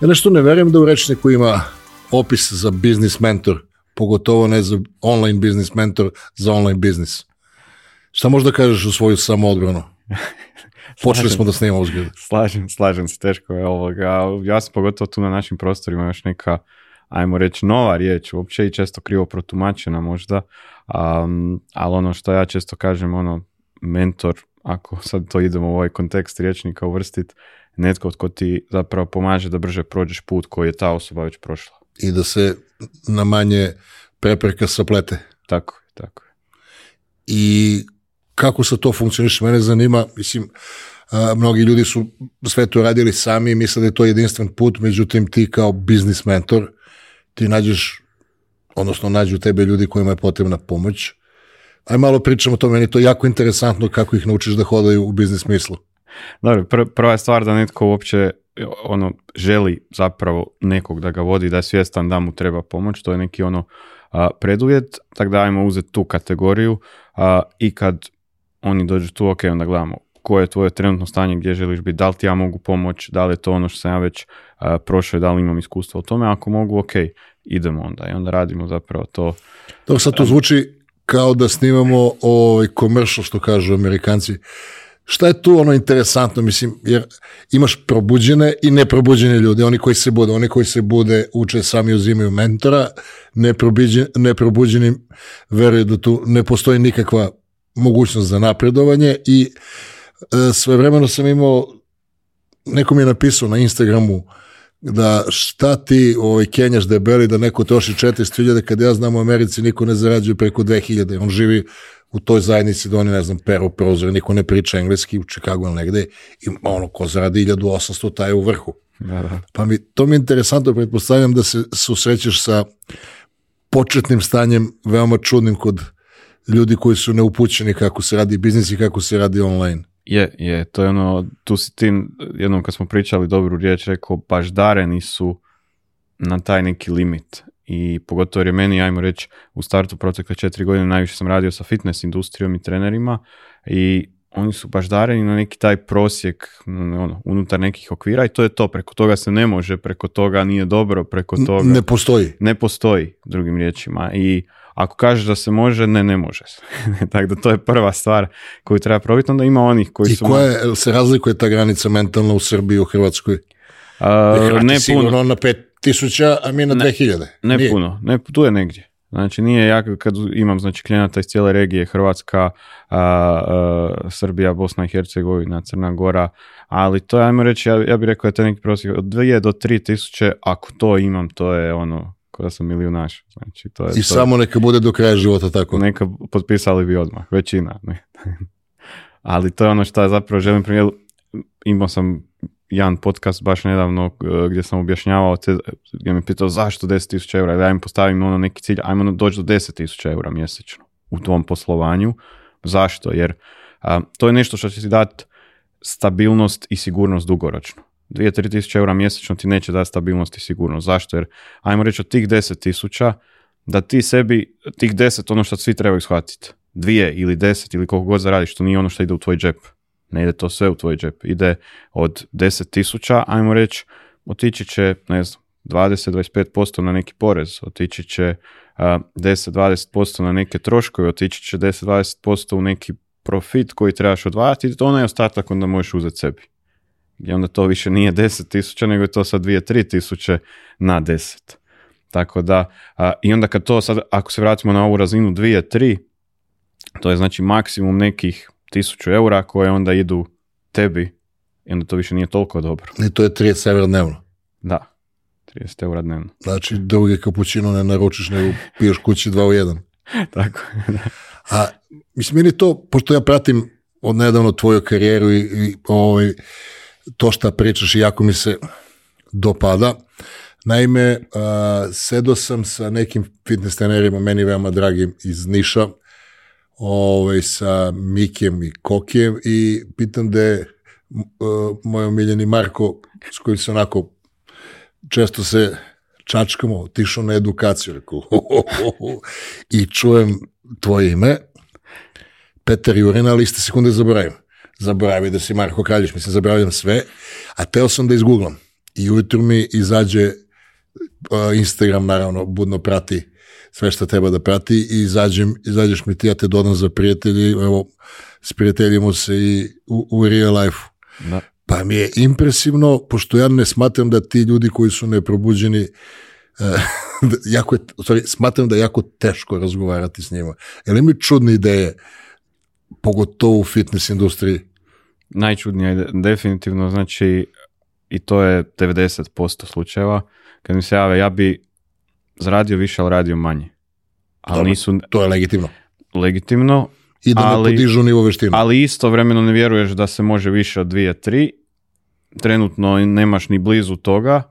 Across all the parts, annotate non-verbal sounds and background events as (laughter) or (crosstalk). Ja nešto ne verujem da u rečniku ima opis za biznis mentor, pogotovo ne za online biznis mentor, za online biznis. Šta možda kažeš u svoju samoodbranu? (laughs) Počeli smo da snimamo uzgled. Slažem, slažem se, teško je ovoga. Ja sam pogotovo tu na našim prostorima još neka, ajmo reći, nova riječ, uopće i često krivo protumačena možda, um, ali ono što ja često kažem, ono, mentor, ako sad to idemo u ovaj kontekst riječnika uvrstiti, netko tko ti zapravo pomaže da brže prođeš put koji je ta osoba već prošla. I da se na manje prepreka saplete. Tako je, tako je. I kako se to funkcioniš, mene zanima, mislim, mnogi ljudi su sve to radili sami i misle da je to jedinstven put, međutim ti kao biznis mentor, ti nađeš, odnosno nađu tebe ljudi kojima je potrebna pomoć. Aj malo pričamo o tome, meni je to jako interesantno kako ih naučiš da hodaju u biznis smislu. Dobro, prva je stvar da netko uopće ono želi zapravo nekog da ga vodi, da je svjestan da mu treba pomoć, to je neki ono a, preduvjet, tako da ajmo uzeti tu kategoriju a, i kad oni dođu tu, ok, onda gledamo koje je tvoje trenutno stanje, gdje želiš biti, da li ti ja mogu pomoć, da li je to ono što sam ja već a, prošao i da li imam iskustva o tome, ako mogu, ok, idemo onda i onda radimo zapravo to. To sad to zvuči kao da snimamo ovaj commercial, što kažu amerikanci šta je tu ono interesantno, mislim, jer imaš probuđene i neprobuđene ljude, oni koji se bude, oni koji se bude uče sami uzimaju mentora, neprobuđeni veruju da tu ne postoji nikakva mogućnost za napredovanje i e, svojevremeno sam imao, neko mi je napisao na Instagramu, da šta ti ovaj, kenjaš debeli da neko troši 400.000 kad ja znam u Americi niko ne zarađuje preko 2000. On živi u toj zajednici da oni, ne znam, peru prozor, niko ne priča engleski u Čikagu ili negde i ono, ko zaradi 1800, taj je u vrhu. Pa mi, to mi je interesantno, pretpostavljam da se susrećeš sa početnim stanjem veoma čudnim kod ljudi koji su neupućeni kako se radi biznis i kako se radi online. Je, je, to je ono, tu si tim jednom kad smo pričali dobru riječ, rekao, dare su na taj neki limit. I pogotovo je meni, ajmo reći, u startu protekle četiri godine najviše sam radio sa fitness industrijom i trenerima i oni su baždareni na neki taj prosjek ono, unutar nekih okvira i to je to. Preko toga se ne može, preko toga nije dobro, preko toga... Ne postoji. Ne postoji, drugim riječima. I ako kažeš da se može, ne, ne može se. (laughs) Tako da to je prva stvar koju treba probiti. Onda ima onih koji su... I koja se razlikuje ta granica mentalna u Srbiji, u Hrvatskoj? ne puno. sigurno na ono, pet tisuća, a mi na ne, 2000. Ne puno, ne, tu je negdje. Znači nije ja kad imam znači klijenata iz cijele regije Hrvatska, Srbija, Bosna i Hercegovina, Crna Gora, ali to ajmo reći, ja, ja bih rekao je to neki prosjek od 2 do 3000, ako to imam, to je ono, da sam milijunaš. Znači, to je I samo neka bude do kraja života tako. Neka potpisali bi odmah, većina. (laughs) ali to je ono što zapravo želim primjer, imao sam jedan podcast baš nedavno e, gdje sam objašnjavao, gdje me pitao zašto 10.000 eura, ja im postavim ono neki cilj, ajmo ono doći do 10.000 eura mjesečno u tom poslovanju. Zašto? Jer to je nešto što će ti dati stabilnost i sigurnost dugoročno. 2-3 eura mjesečno ti neće dati stabilnost i sigurnost. Zašto? Jer ajmo reći od tih 10 tisuća, da ti sebi, tih 10 ono što svi trebaju shvatiti, dvije ili 10 ili koliko god zaradiš, to nije ono što ide u tvoj džep ne ide to sve u tvoj džep. Ide od 10 tisuća, ajmo reći, otići će, ne znam, 20-25% na neki porez, otići će 10-20% na neke troškove, otići će 10-20% u neki profit koji trebaš odvajati i to onaj ostatak onda možeš uzeti sebi. I onda to više nije 10 nego je to sad 2-3 na 10. Tako da, i onda kad to sad, ako se vratimo na ovu razinu 2-3, to je znači maksimum nekih tisuću eura koje onda idu tebi i onda to više nije toliko dobro. I to je 30 eura dnevno? Da, 30 eura dnevno. Znači drugi kapućino ne naručiš nego piješ kući dva u jedan. (laughs) Tako, da. A mislim, meni to, pošto ja pratim od nedavno tvoju karijeru i, ovaj, to šta pričaš i jako mi se dopada. Naime, uh, sam sa nekim fitness trenerima, meni veoma dragim iz Niša, ovaj, sa Mikijem i Kokijem i pitam da je e, moj omiljeni Marko, s kojim se onako često se čačkamo, otišao na edukaciju, i čujem tvoje ime, Peter Jurina, ali iste sekunde zaboravim. Zaboravim da si Marko Kraljić, mislim, zaboravljam sve, a teo sam da izgooglam. I ujutru mi izađe e, Instagram, naravno, budno prati sve što treba da prati i izađem, izađeš mi ti, ja te dodam za prijatelji, evo, s se i u, u real life Pa mi je impresivno, pošto ja ne smatram da ti ljudi koji su neprobuđeni, eh, (laughs) jako sorry, smatram da je jako teško razgovarati s njima. Jel imaju čudne ideje, pogotovo u fitness industriji. Najčudnije je definitivno, znači, i to je 90% slučajeva, kad mi se jave, ja bi zaradio više, ali radio manje. Ali nisu... To je legitimno. Legitimno. I da ali, ne podižu nivo veštine. Ali istovremeno ne vjeruješ da se može više od dvije, tri. Trenutno nemaš ni blizu toga,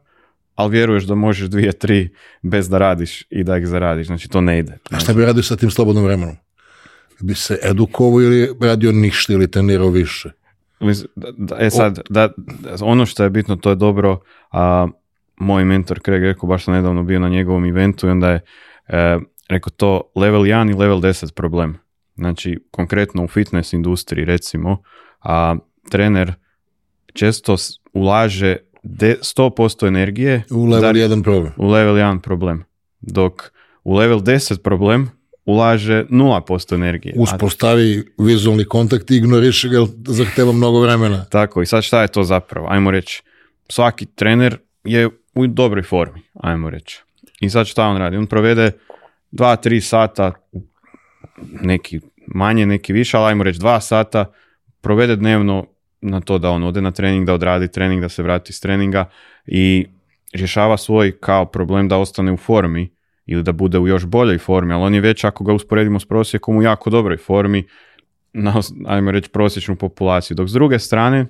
ali vjeruješ da možeš dvije, tri bez da radiš i da ih zaradiš. Znači to ne ide. A šta bi radio sa tim slobodnom vremenom? Bi se edukovao ili radio ništa ili trenirao više? e sad, da, ono što je bitno, to je dobro... A, moj mentor Craig rekao, baš sam nedavno bio na njegovom eventu i onda je e, rekao to level 1 i level 10 problem. Znači, konkretno u fitness industriji recimo, a trener često ulaže 100% energije u level 1 problem. U level 1 problem. Dok u level 10 problem ulaže 0% energije. Uspostavi vizualni kontakt i ignoriši ga, zahteva mnogo vremena. Tako, i sad šta je to zapravo? Ajmo reći, svaki trener je u dobroj formi, ajmo reći. I sad šta on radi? On provede dva, tri sata, neki manje, neki više, ali ajmo reći dva sata, provede dnevno na to da on ode na trening, da odradi trening, da se vrati s treninga i rješava svoj kao problem da ostane u formi ili da bude u još boljoj formi, ali on je već ako ga usporedimo s prosjekom u jako dobroj formi, na, ajmo reći, prosječnu populaciju. Dok s druge strane,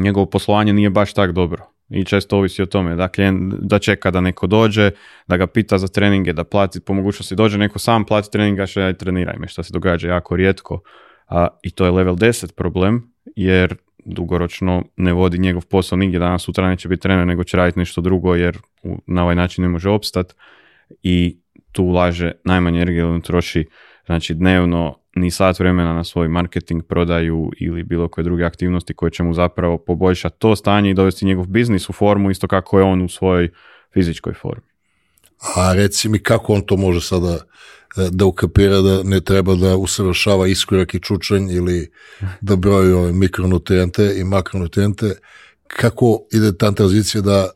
njegovo poslovanje nije baš tak dobro i često ovisi o tome da dakle, da čeka da neko dođe, da ga pita za treninge, da plati po mogućnosti dođe neko sam plati treninga, što ja treniraj me, što se događa jako rijetko. A, I to je level 10 problem, jer dugoročno ne vodi njegov posao nigdje danas, sutra neće biti trener, nego će raditi nešto drugo jer na ovaj način ne može opstat i tu ulaže najmanje energije, on troši znači dnevno ni sat vremena na svoj marketing, prodaju ili bilo koje druge aktivnosti koje će mu zapravo poboljšati to stanje i dovesti njegov biznis u formu isto kako je on u svojoj fizičkoj formi. A reci mi kako on to može sada e, da ukapira da ne treba da usavršava iskorak i čučanj ili da broji ove mikronutrijente i makronutrijente, kako ide ta tranzicija da e,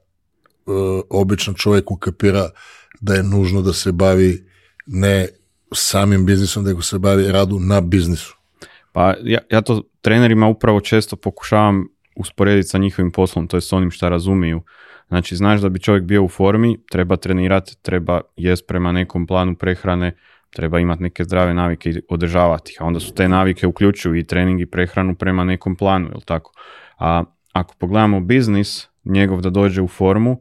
običan čovjek ukapira da je nužno da se bavi ne samim biznisom, nego se bavi radu na biznisu? Pa ja, ja to trenerima upravo često pokušavam usporediti sa njihovim poslom, to je s onim što razumiju. Znači, znaš da bi čovjek bio u formi, treba trenirati, treba jest prema nekom planu prehrane, treba imati neke zdrave navike i održavati ih. A onda su te navike uključuju i trening i prehranu prema nekom planu, jel tako? A ako pogledamo biznis, njegov da dođe u formu,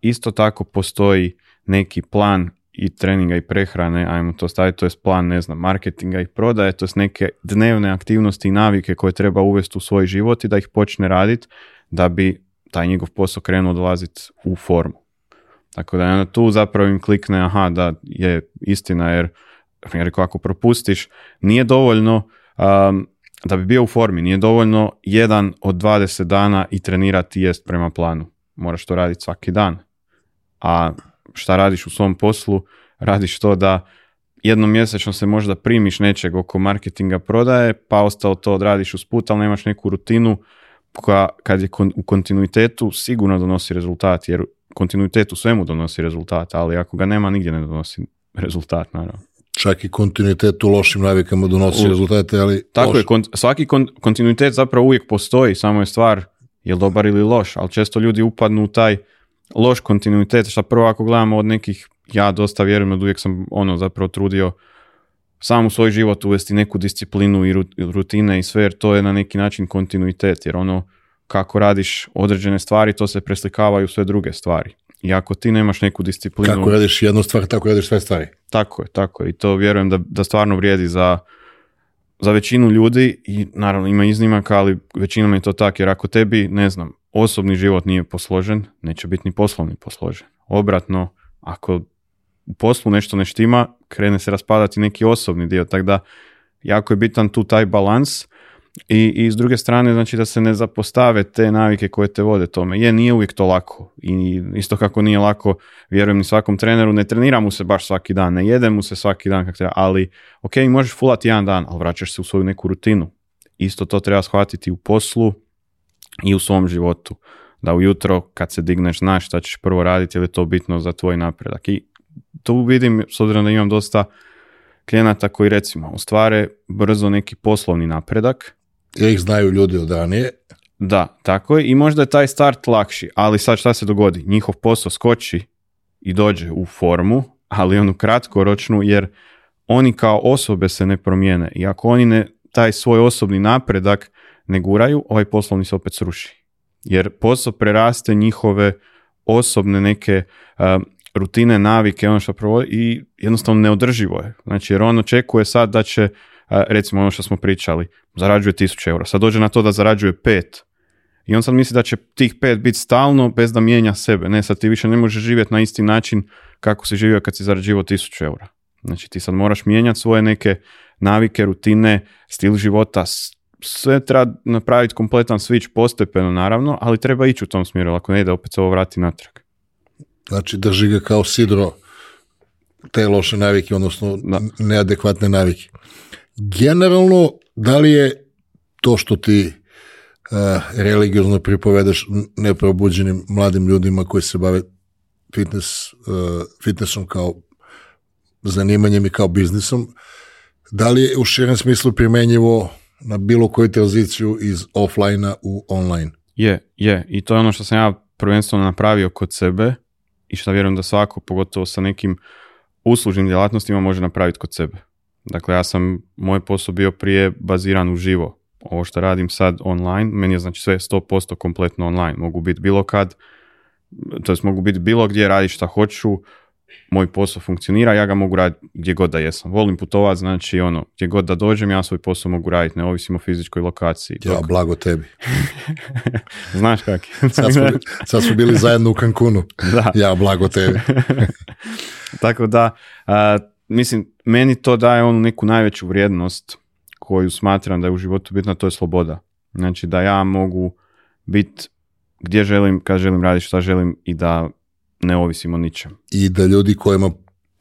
isto tako postoji neki plan i treninga i prehrane, ajmo to staviti, to je plan, ne znam, marketinga i prodaje, to je neke dnevne aktivnosti i navike koje treba uvesti u svoj život i da ih počne raditi da bi taj njegov posao krenuo dolaziti u formu. Tako da onda tu zapravo im klikne, aha, da je istina, jer, jer ako propustiš, nije dovoljno da bi bio u formi, nije dovoljno jedan od 20 dana i trenirati jest prema planu. Moraš to raditi svaki dan. A šta radiš u svom poslu, radiš to da jednom mjesečno se možda primiš nečeg oko marketinga prodaje, pa ostalo to odradiš usput, ali nemaš neku rutinu koja kad je u kontinuitetu sigurno donosi rezultat, jer kontinuitet u svemu donosi rezultat, ali ako ga nema nigdje ne donosi rezultat, naravno. Čak i kontinuitet u lošim navikama donosi rezultate, ali... Tako je, svaki kontinuitet zapravo uvijek postoji, samo je stvar je dobar ili loš, ali često ljudi upadnu u taj loš kontinuitet, šta prvo ako gledamo od nekih, ja dosta vjerujem, od uvijek sam ono zapravo trudio sam u svoj život uvesti neku disciplinu i rutine i sve, jer to je na neki način kontinuitet, jer ono kako radiš određene stvari, to se preslikavaju sve druge stvari. I ako ti nemaš neku disciplinu... Kako radiš jednu stvar, tako radiš sve stvari. Tako je, tako je. I to vjerujem da, da stvarno vrijedi za, za većinu ljudi i naravno ima iznimaka, ali većinom je to tako jer ako tebi, ne znam, osobni život nije posložen, neće biti ni poslovni posložen. Obratno, ako u poslu nešto ne štima, krene se raspadati neki osobni dio, tako da jako je bitan tu taj balans i, i s druge strane znači da se ne zapostave te navike koje te vode tome. Je, nije uvijek to lako i isto kako nije lako, vjerujem ni svakom treneru, ne trenira mu se baš svaki dan, ne jede mu se svaki dan kako treba, ali ok, možeš fulati jedan dan, ali vraćaš se u svoju neku rutinu. Isto to treba shvatiti u poslu, i u svom životu. Da ujutro kad se digneš znaš šta ćeš prvo raditi jer je to bitno za tvoj napredak. I tu vidim, s obzirom da imam dosta klijenata koji recimo ostvare brzo neki poslovni napredak. Ja ih znaju ljudi od ranije. Da, tako je. I možda je taj start lakši, ali sad šta se dogodi? Njihov posao skoči i dođe u formu, ali onu kratkoročnu, jer oni kao osobe se ne promijene. I ako oni ne, taj svoj osobni napredak ne guraju, ovaj poslovni se opet sruši. Jer posao preraste njihove osobne neke rutine, navike, ono što provodi i jednostavno neodrživo je. Znači jer on očekuje sad da će, recimo ono što smo pričali, zarađuje 1000 eura, sad dođe na to da zarađuje pet i on sad misli da će tih pet biti stalno bez da mijenja sebe. Ne, sad ti više ne možeš živjeti na isti način kako si živio kad si zarađivao 1000 eura. Znači ti sad moraš mijenjati svoje neke navike, rutine, stil života, sve treba napraviti kompletan switch postepeno naravno, ali treba ići u tom smjeru, ako ne ide opet se ovo vrati natrag. Znači drži ga kao sidro te loše navike, odnosno neadekvatne navike. Generalno, da li je to što ti uh, religiozno pripovedaš neprobuđenim mladim ljudima koji se bave fitness, eh, fitnessom kao zanimanjem i kao biznisom, da li je u širem smislu primjenjivo na bilo koju tranziciju iz offline u online. Je, je. I to je ono što sam ja prvenstveno napravio kod sebe i što vjerujem da svako, pogotovo sa nekim uslužnim djelatnostima, može napraviti kod sebe. Dakle, ja sam, moj posao bio prije baziran u živo. Ovo što radim sad online, meni je znači sve 100% kompletno online. Mogu biti bilo kad, to mogu biti bilo gdje, radi šta hoću, moj posao funkcionira, ja ga mogu raditi gdje god da jesam. Volim putovat, znači ono, gdje god da dođem, ja svoj posao mogu raditi, ne o fizičkoj lokaciji. Ja, blago tebi. (laughs) Znaš kak sad, smo, bili zajedno u Cancunu. Ja, blago tebi. (laughs) Tako da, mislim, meni to daje onu neku najveću vrijednost koju smatram da je u životu bitna, to je sloboda. Znači da ja mogu biti gdje želim, kad želim raditi, šta želim i da ne ovisimo ničem. I da ljudi kojima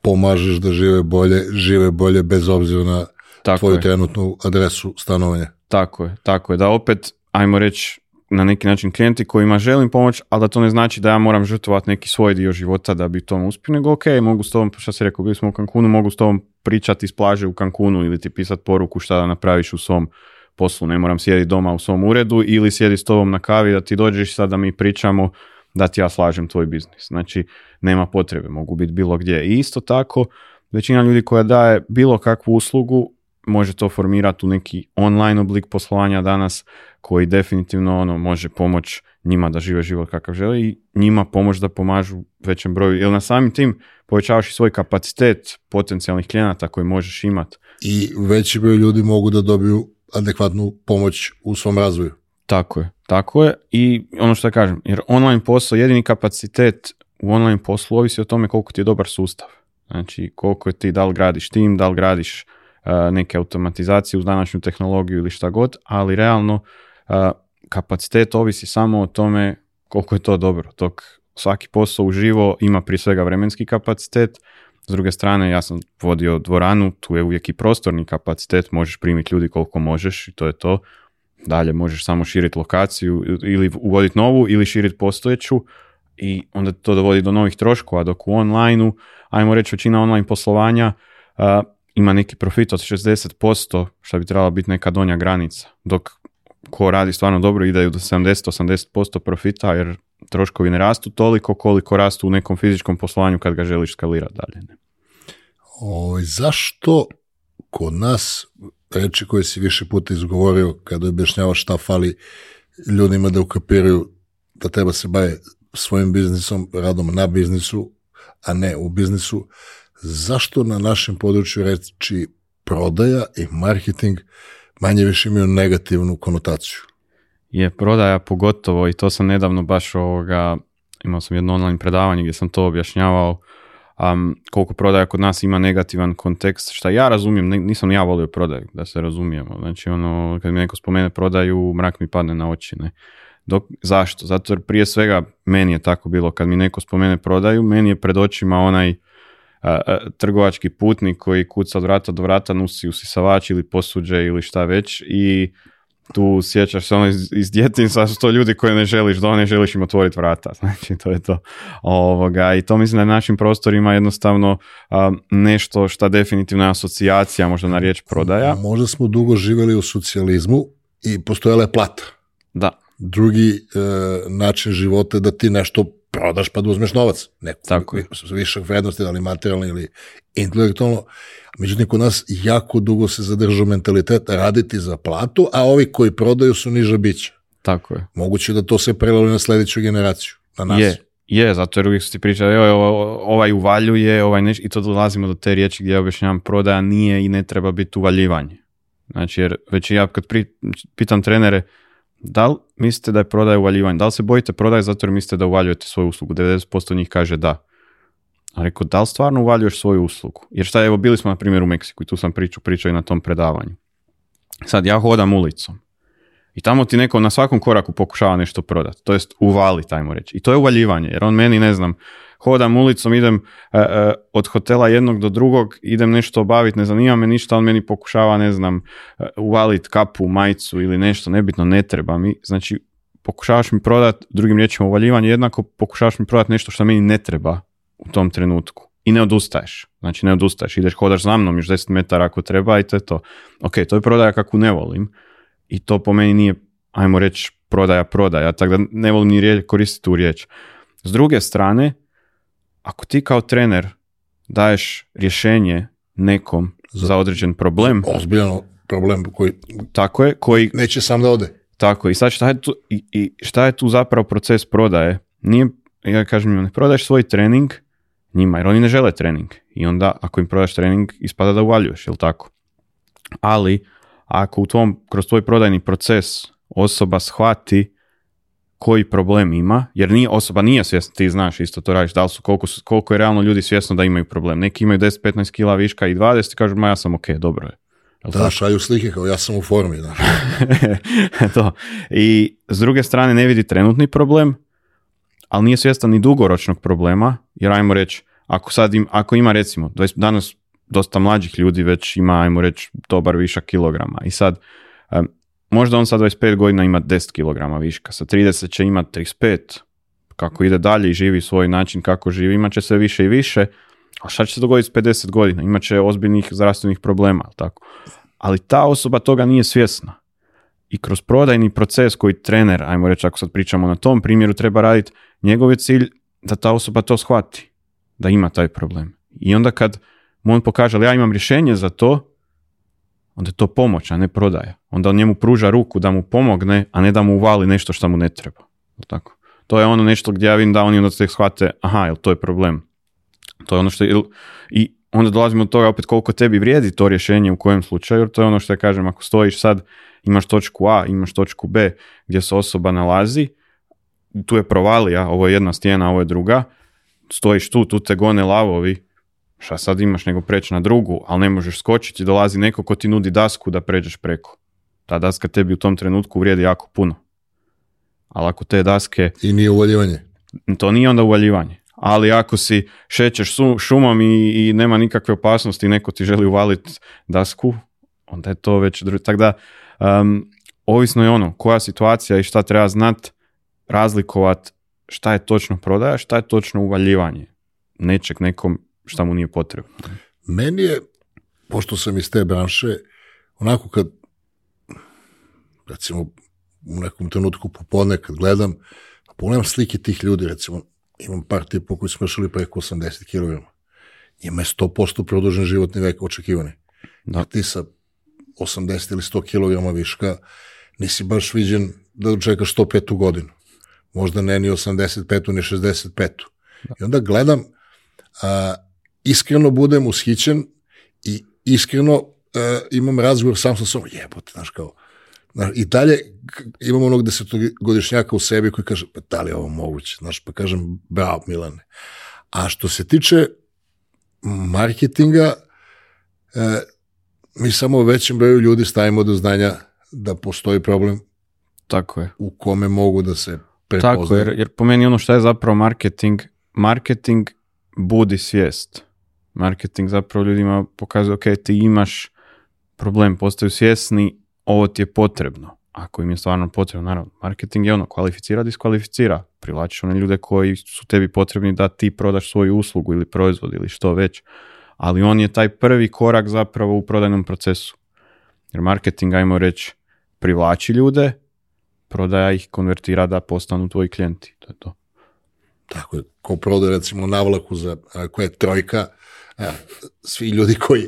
pomažeš da žive bolje, žive bolje bez obzira na tako tvoju trenutnu adresu stanovanja. Tako je, tako je. Da opet, ajmo reći, na neki način klijenti kojima želim pomoć, ali da to ne znači da ja moram žrtvovati neki svoj dio života da bi to uspio, nego ok, mogu s tobom, šta si rekao, bili smo u Cancunu, mogu s tobom pričati iz plaže u Cancunu ili ti pisati poruku šta da napraviš u svom poslu, ne moram sjediti doma u svom uredu ili sjedi s tobom na kavi da ti dođeš sad da mi pričamo da ti ja slažem tvoj biznis. Znači, nema potrebe, mogu biti bilo gdje. I isto tako, većina ljudi koja daje bilo kakvu uslugu može to formirati u neki online oblik poslovanja danas koji definitivno ono može pomoć njima da žive život kakav žele i njima pomoć da pomažu većem broju. Jer na samim tim povećavaš i svoj kapacitet potencijalnih klijenata koji možeš imati. I veći broj ljudi mogu da dobiju adekvatnu pomoć u svom razvoju. Tako je, tako je i ono što kažem, jer online posao, jedini kapacitet u online poslu ovisi o tome koliko ti je dobar sustav. Znači koliko ti, da li gradiš tim, da li gradiš e, neke automatizacije uz današnju tehnologiju ili šta god, ali realno e, kapacitet ovisi samo o tome koliko je to dobro. Tok svaki posao uživo ima prije svega vremenski kapacitet, s druge strane, ja sam vodio dvoranu, tu je uvijek i prostorni kapacitet, možeš primiti ljudi koliko možeš i to je to dalje možeš samo širiti lokaciju ili uvoditi novu ili širiti postojeću i onda to dovodi do novih troškova, dok u online ajmo reći većina online poslovanja ima neki profit od 60%, što bi trebala biti neka donja granica, dok ko radi stvarno dobro ide do 70-80% profita jer troškovi ne rastu toliko koliko rastu u nekom fizičkom poslovanju kad ga želiš skalirati dalje. Ovaj, zašto kod nas reči koje si više puta izgovorio kada objašnjavaš šta fali ljudima da ukapiraju da treba se baje svojim biznisom, radom na biznisu, a ne u biznisu. Zašto na našem području reči prodaja i marketing manje više imaju negativnu konotaciju? Je prodaja pogotovo i to sam nedavno baš ovoga, imao sam jedno online predavanje gdje sam to objašnjavao, um, koliko prodaja kod nas ima negativan kontekst, šta ja razumijem, nisam ja volio prodaju, da se razumijemo. Znači, ono, kad mi neko spomene prodaju, mrak mi padne na oči, ne. Dok, zašto? Zato jer prije svega meni je tako bilo, kad mi neko spomene prodaju, meni je pred očima onaj trgovački putnik koji kuca od vrata do vrata, nusi usisavač ili posuđe ili šta već i tu sjećaš se ono iz, iz djetinjstva su to ljudi koje ne želiš da ne želiš im otvoriti vrata (laughs) znači to je to ovoga i to mislim na našim prostorima jednostavno nešto šta definitivno je asocijacija možda na riječ prodaja možda smo dugo živjeli u socijalizmu i postojala je plata da drugi e, način života da ti nešto prodaš pa da uzmeš novac. ne Tako je. Više vrednosti, da li materijalno ili intelektualno. Međutim, kod nas jako dugo se zadržao mentalitet raditi za platu, a ovi koji prodaju su niža bića. Tako je. Moguće da to se prelali na sledeću generaciju, na nas. Je, je, zato jer uvijek su ti pričali, ovaj uvaljuje, ovaj neš, i to dolazimo do te riječi gdje ja objašnjavam prodaja nije i ne treba biti uvaljivanje. Znači, jer već ja kad pri, pitam trenere, da li mislite da je prodaja uvaljivanje? Da li se bojite prodaje zato jer mislite da uvaljujete svoju uslugu? 90% njih kaže da. A rekao, da li stvarno uvaljuješ svoju uslugu? Jer šta, evo, bili smo na primjer u Meksiku i tu sam priču pričao i na tom predavanju. Sad ja hodam ulicom i tamo ti neko na svakom koraku pokušava nešto prodati, to jest uvali, tajmo reći. I to je uvaljivanje, jer on meni, ne znam, hodam ulicom, idem e, e, od hotela jednog do drugog, idem nešto obaviti, ne zanima me ništa, on meni pokušava, ne znam, uh, uvalit kapu, majicu ili nešto, nebitno, ne treba mi. Znači, pokušavaš mi prodati, drugim riječima uvaljivanje, jednako pokušavaš mi prodati nešto što meni ne treba u tom trenutku. I ne odustaješ. Znači ne odustaješ. Ideš, hodaš za mnom još 10 metara ako treba i to je to. Ok, to je prodaja kakvu ne volim. I to po meni nije, ajmo reći, prodaja, prodaja. Tako da ne volim ni koristiti tu riječ. S druge strane, ako ti kao trener daješ rješenje nekom za, za određen problem. Ozbiljan problem koji tako je, koji neće sam da ode. Tako i sad šta je tu, i, i šta je tu zapravo proces prodaje? Nije, ja kažem ne prodaješ svoj trening njima, jer oni ne žele trening. I onda ako im prodaš trening, ispada da uvaljuješ, jel tako? Ali, ako u tom, kroz tvoj prodajni proces osoba shvati koji problem ima, jer nije, osoba nije svjesna, ti znaš isto to radiš, da li su, koliko, koliko je realno ljudi svjesno da imaju problem. Neki imaju 10-15 kila viška i 20 i kažu, ma ja sam ok, dobro je. Da, tako? šalju slike kao ja sam u formi. Da. (laughs) to. I s druge strane ne vidi trenutni problem, ali nije svjestan ni dugoročnog problema, jer ajmo reći, ako, sad im, ako ima recimo, danas dosta mlađih ljudi već ima, ajmo reći, dobar višak kilograma i sad Možda on sa 25 godina ima 10 kg viška, sa 30 će imati 35. Kako ide dalje i živi svoj način kako živi, imat će sve više i više. A šta će se dogoditi s 50 godina? Imat će ozbiljnih zdravstvenih problema, ali tako. Ali ta osoba toga nije svjesna. I kroz prodajni proces koji trener, ajmo reći ako sad pričamo na tom primjeru, treba raditi, njegov je cilj da ta osoba to shvati, da ima taj problem. I onda kad mu on pokaže, ali ja imam rješenje za to, onda je to pomoć, a ne prodaja. Onda on njemu pruža ruku da mu pomogne, a ne da mu uvali nešto što mu ne treba. Tako. To je ono nešto gdje ja vidim da oni onda se shvate, aha, jel to je problem. To je ono što i onda dolazimo do toga opet koliko tebi vrijedi to rješenje u kojem slučaju, jer to je ono što ja kažem, ako stojiš sad, imaš točku A, imaš točku B, gdje se osoba nalazi, tu je provalija, ovo je jedna stijena, ovo je druga, stojiš tu, tu te gone lavovi, Šta sad imaš nego preći na drugu, ali ne možeš skočiti dolazi neko ko ti nudi dasku da pređeš preko. Ta daska tebi u tom trenutku vrijedi jako puno. Ali ako te daske... I nije uvaljivanje. To nije onda uvaljivanje. Ali ako si šećeš šumom i, nema nikakve opasnosti, i neko ti želi uvaliti dasku, onda je to već drugo. Tako da, ovisno je ono, koja situacija i šta treba znat, razlikovat šta je točno prodaja, šta je točno uvaljivanje nečeg nekom šta mu nije potrebno. Meni je, pošto sam iz te branše, onako kad, recimo, u nekom trenutku popodne kad gledam, pogledam slike tih ljudi, recimo, imam par tipa koji smo preko 80 kg. Njima je 100% produžen životni vek očekivani. Da. ti sa 80 ili 100 kg viška nisi baš viđen da dočekaš 105. godinu. Možda ne ni 85. ni 65. Da. I onda gledam a, iskreno budem ushićen i iskreno e, imam razgovor sam sa sobom, jebote, znaš kao, znaš, i dalje imam onog desetogodišnjaka u sebi koji kaže, pa da li je ovo moguće, znaš, pa kažem, bravo Milane. A što se tiče marketinga, e, mi samo većem broju ljudi stavimo do znanja da postoji problem Tako je. u kome mogu da se prepoznaju. Tako je, jer, jer po meni ono što je zapravo marketing, marketing budi svijest marketing zapravo ljudima pokazuje, ok, ti imaš problem, postaju svjesni, ovo ti je potrebno. Ako im je stvarno potrebno, naravno, marketing je ono, kvalificira, diskvalificira. Privlačiš one ljude koji su tebi potrebni da ti prodaš svoju uslugu ili proizvod ili što već. Ali on je taj prvi korak zapravo u prodajnom procesu. Jer marketing, ajmo reći, privlači ljude, prodaja ih konvertira da postanu tvoji klijenti. To je to. Tako je, ko prodaje recimo navlaku za, koja je trojka, svi ljudi koji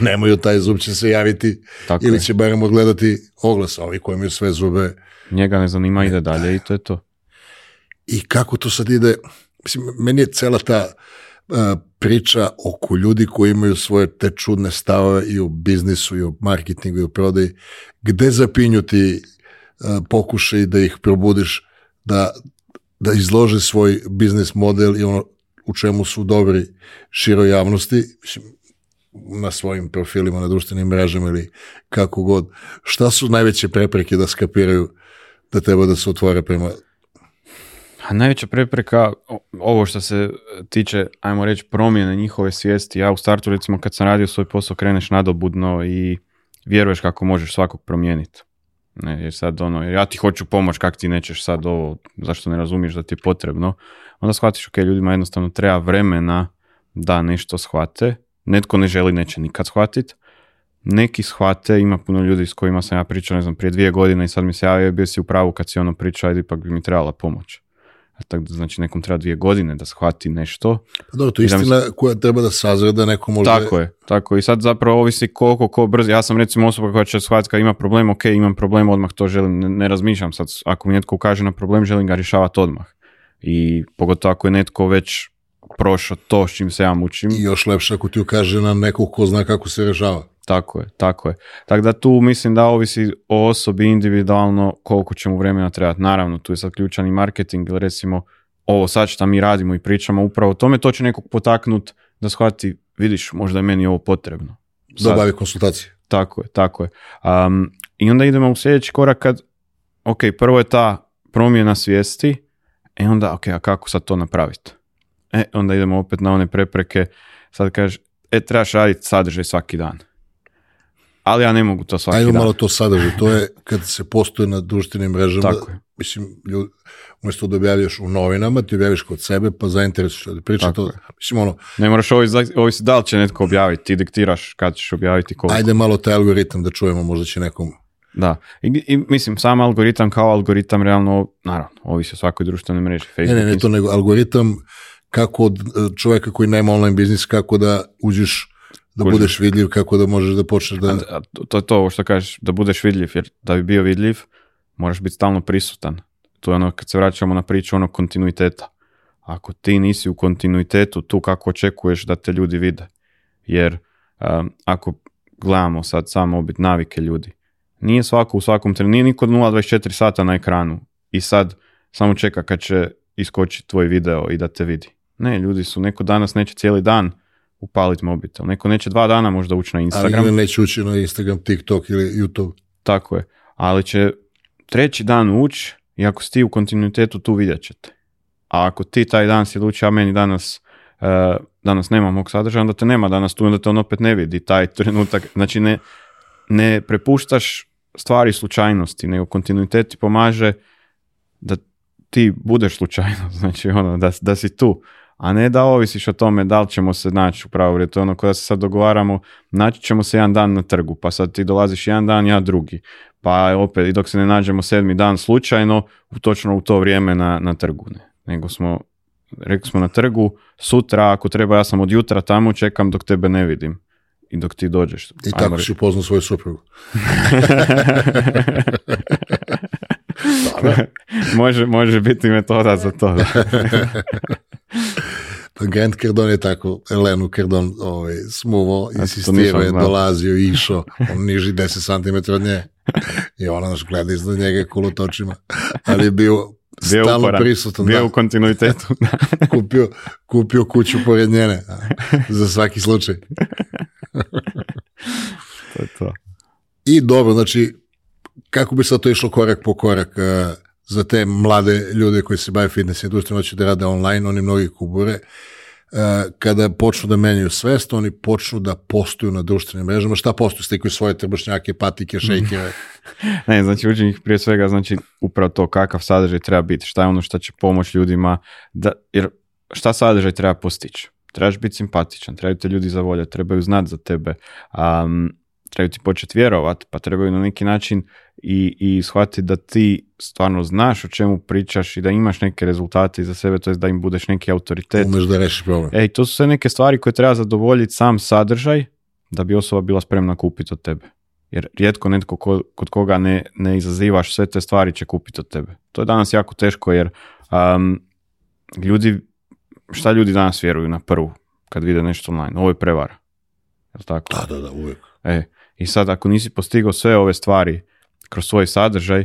nemaju taj zub će se javiti Tako ili će barem odgledati oglas, ovi koji imaju sve zube... Njega ne zanima, ide dalje i to je to. I kako to sad ide, mislim, meni je cela ta e, priča oko ljudi koji imaju svoje te čudne stave i u biznisu, i u marketingu, i u prodaji, gde zapinju ti e, pokušaj da ih probudiš, da, da izlože svoj biznis model i ono u čemu su dobri široj javnosti, mislim, na svojim profilima, na društvenim mrežama ili kako god, šta su najveće prepreke da skapiraju da treba da se otvore prema a najveća prepreka, ovo što se tiče, ajmo reći, promjene njihove svijesti, ja u startu recimo kad sam radio svoj posao kreneš nadobudno i vjeruješ kako možeš svakog promijeniti. Ne, jer sad ono, ja ti hoću pomoć, kak ti nećeš sad ovo, zašto ne razumiješ da ti je potrebno onda shvatiš, ok, ljudima jednostavno treba vremena da nešto shvate. Netko ne želi, neće nikad shvatiti. Neki shvate, ima puno ljudi s kojima sam ja pričao, ne znam, prije dvije godine i sad mi se javio, bio si u pravu kad si ono pričao, ajde, ipak bi mi trebala pomoć. A tako znači nekom treba dvije godine da shvati nešto. Pa dobro, to je istina koja treba da sazre da neko može... Tako je, tako i sad zapravo ovisi koliko, ko brzo, ja sam recimo osoba koja će shvatiti kad ima problem, ok, imam problem, odmah to želim, ne, razmišljam sad, ako mi netko ukaže na problem, želim ga rješavati odmah i pogotovo ako je netko već prošao to s čim se ja mučim. I još lepše ako ti ukaže na nekog ko zna kako se režava Tako je, tako je. Tako da tu mislim da ovisi o osobi individualno koliko će mu vremena trebati. Naravno, tu je sad ključan i marketing ili recimo ovo sad šta mi radimo i pričamo upravo o tome, to će nekog potaknut da shvati, vidiš, možda je meni ovo potrebno. Sad. konsultacije. Tako je, tako je. I onda idemo u sljedeći korak kad, ok, prvo je ta promjena svijesti, E onda, ok, a kako sad to napraviti? E, onda idemo opet na one prepreke, sad kažeš, e, trebaš raditi sadržaj svaki dan. Ali ja ne mogu to svaki Ajmo malo to sadržaj, to je kad se postoji na društvenim mrežama, Tako je. mislim, umjesto da objavljaš u novinama, ti objaviš kod sebe, pa zainteresuješ ljudi. Priča to, mislim, ono... Ne moraš ovisi da li će netko objaviti, ti diktiraš kad ćeš objaviti koliko. Ajde malo taj algoritam da čujemo, možda će nekom da, I, mislim, sam algoritam kao algoritam realno, naravno, ovisi o svakoj društvenoj mreži. Facebook, ne, ne, ne, to nego algoritam kako od e, čovjeka koji nema online biznis, kako da uđeš da budeš vidljiv, kako da možeš da počneš da... A, to je to ovo što kažeš, da budeš vidljiv, jer da bi bio vidljiv, moraš biti stalno prisutan. To je ono, kad se vraćamo na priču, ono kontinuiteta. Ako ti nisi u kontinuitetu tu kako očekuješ da te ljudi vide, jer ako gledamo sad samo obit navike ljudi, nije svako u svakom trenutku, nije niko 0.24 sata na ekranu i sad samo čeka kad će iskoči tvoj video i da te vidi. Ne, ljudi su, neko danas neće cijeli dan upaliti mobitel, neko neće dva dana možda ući na Instagram. Ali neće ući na Instagram, TikTok ili YouTube. Tako je, ali će treći dan ući i ako si ti u kontinuitetu tu vidjet ćete. A ako ti taj dan si a meni danas, eh, danas nema mog sadržaja, onda te nema danas tu, onda te on opet ne vidi taj trenutak. Znači ne, ne prepuštaš stvari slučajnosti, nego kontinuitet ti pomaže da ti budeš slučajno, (laughs) znači ono, da, da si tu, a ne da ovisiš o tome da li ćemo se naći u pravo vrijeme. To ono kada se sad dogovaramo, naći ćemo se jedan dan na trgu, pa sad ti dolaziš jedan dan, ja drugi. Pa opet, i dok se ne nađemo sedmi dan slučajno, u točno u to vrijeme na, na trgu. Nego smo, rekli smo na trgu, sutra ako treba ja sam od jutra tamo, čekam dok tebe ne vidim i dok ti dođeš. I tako ću si upoznao svoju suprugu. (laughs) može, biti metoda za to. Da. (laughs) Grant Cardone je tako Elenu Kerdon ovaj, smuvo, insistirao je, dolazio, išao, on niži 10 cm od nje. I ona nas gleda iznad njega kulotočima. ali je bio bio prisutan. u kontinuitetu. (laughs) kupio, kupio kuću pored njene. Za svaki slučaj. (laughs) to. I dobro, znači, kako bi sad to išlo korak po korak za te mlade ljude koji se bave fitness industrijom, znači da rade online, oni mnogi kubure. E, kada počnu da menjaju svest, oni počnu da postuju na društvenim mrežama. Šta postuju? stikuju svoje trbušnjake, patike, šejke? (laughs) ne, znači učenik prije svega znači upravo to kakav sadržaj treba biti, šta je ono šta će pomoći ljudima, da, jer šta sadržaj treba postići? Trebaš biti simpatičan, trebaju te ljudi zavoljati, trebaju znati za tebe, um, trebaju ti početi vjerovati, pa trebaju na neki način i, i da ti stvarno znaš o čemu pričaš i da imaš neke rezultate za sebe, to je da im budeš neki autoritet. Umeš da rešiš problem. Ej, to su sve neke stvari koje treba zadovoljiti sam sadržaj da bi osoba bila spremna kupiti od tebe. Jer rijetko netko kod koga ne, ne izazivaš sve te stvari će kupiti od tebe. To je danas jako teško jer um, ljudi, šta ljudi danas vjeruju na prvu kad vide nešto online? Ovo je prevara. tako? Da, da, da, uvijek. E, I sad ako nisi postigao sve ove stvari kroz svoj sadržaj,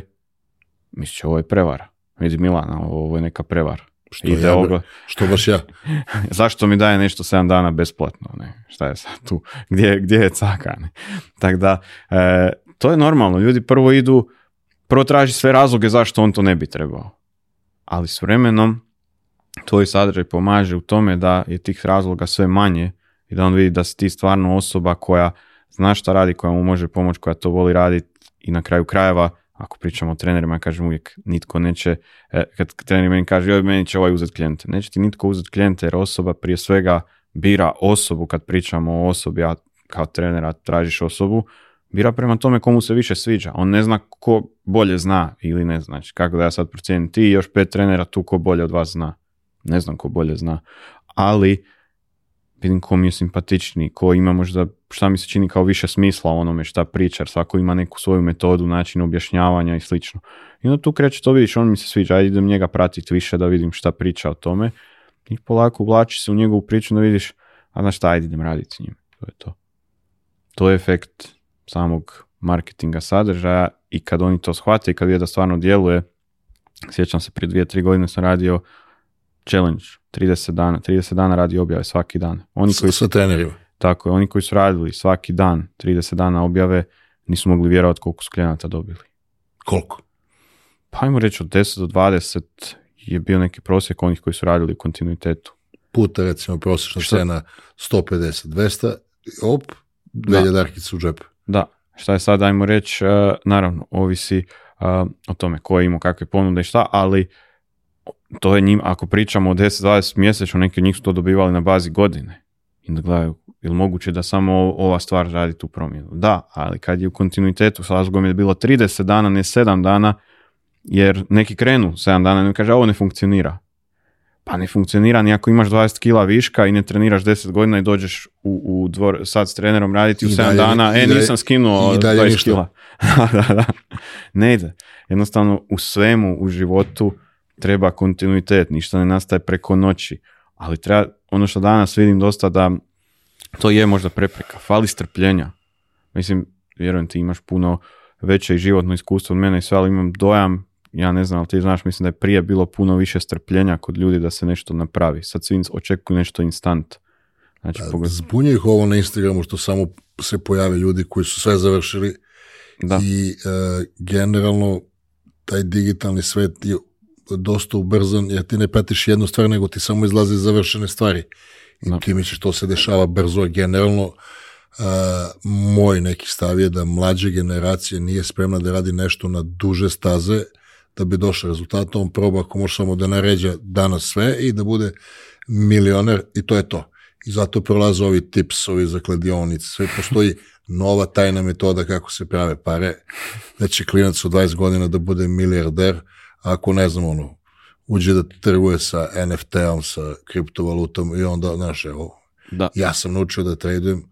će ovo je prevara. Vidi Milana, ovo je neka prevara. Što, ja, što baš ja? (laughs) Zašto mi daje nešto 7 dana besplatno? Ne? Šta je sad tu? Gdje, gdje je caka? Tako da, e, to je normalno. Ljudi prvo idu, prvo traži sve razloge zašto on to ne bi trebao. Ali s vremenom tvoj sadržaj pomaže u tome da je tih razloga sve manje i da on vidi da si ti stvarno osoba koja zna šta radi, koja mu može pomoći, koja to voli raditi, i na kraju krajeva, ako pričamo o trenerima, kažem uvijek, nitko neće, e, kad trener meni kaže, joj, meni će ovaj uzeti klijente. Neće ti nitko uzet klijente jer osoba prije svega bira osobu kad pričamo o osobi, a kao trenera tražiš osobu, bira prema tome komu se više sviđa. On ne zna ko bolje zna ili ne Znači, kako da ja sad procijenim ti još pet trenera tu ko bolje od vas zna. Ne znam ko bolje zna. Ali vidim ko mi je simpatični, ko ima možda šta mi se čini kao više smisla onome šta priča, jer svako ima neku svoju metodu, način objašnjavanja i slično. I onda tu kreće to vidiš, on mi se sviđa, ajde idem njega pratiti više da vidim šta priča o tome i polako uvlači se u njegovu priču da vidiš, a znaš šta, ajde idem raditi s njim. To je to. To je efekt samog marketinga sadržaja i kad oni to shvate i kad je da stvarno djeluje, sjećam se prije dvije, tri godine sam radio challenge, 30 dana, 30 dana radi objave svaki dan. Oni koji sa, sa tako je, oni koji su radili svaki dan, 30 dana objave, nisu mogli vjerovati koliko su klijenata dobili. Koliko? Pa ajmo reći od 10 do 20 je bio neki prosjek onih koji su radili u kontinuitetu. Puta recimo prosječna Šta? cena 150, 200, op, velja u džep. Da, šta je sad, ajmo reći, e, naravno, ovisi e, o tome ko je imao kakve ponude i šta, ali to je njim, ako pričamo o 10-20 mjesečno, neki od njih su to dobivali na bazi godine. I gledaju, je li moguće da samo ova stvar radi tu promjenu? Da, ali kad je u kontinuitetu s razgom je bilo 30 dana, ne 7 dana, jer neki krenu 7 dana i kaže ovo ne funkcionira. Pa ne funkcionira ni ako imaš 20 kila viška i ne treniraš 10 godina i dođeš u, u dvor sad s trenerom raditi I u 7 dana, e nisam skinuo 20 kila. (laughs) da, da. Ne ide. Jednostavno u svemu u životu treba kontinuitet, ništa ne nastaje preko noći, ali treba ono što danas vidim dosta da to je možda prepreka, fali strpljenja. Mislim, vjerujem ti imaš puno veće i životno iskustvo od mene i sve, ali imam dojam, ja ne znam, ali ti znaš, mislim da je prije bilo puno više strpljenja kod ljudi da se nešto napravi. Sad svi očekuju nešto instant. Znači, da, pa, Zbunje ih ovo na Instagramu što samo se pojave ljudi koji su sve završili da. i e, generalno taj digitalni svet je dosta ubrzan, jer ti ne pratiš jednu stvar, nego ti samo izlaze završene stvari. I no. ti misliš što se dešava brzo, generalno, Uh, moj neki stav je da mlađe generacije nije spremna da radi nešto na duže staze da bi došao rezultat, on proba ako može samo da naređa danas sve i da bude milioner i to je to. I zato prolaze ovi tips, ovi zakladionici sve postoji nova tajna metoda kako se prave pare, da će klinac od 20 godina da bude milijarder, ako ne znam, ono, uđe da trguje sa NFT-om, sa kriptovalutom i onda, znaš, evo, ja sam naučio da tradujem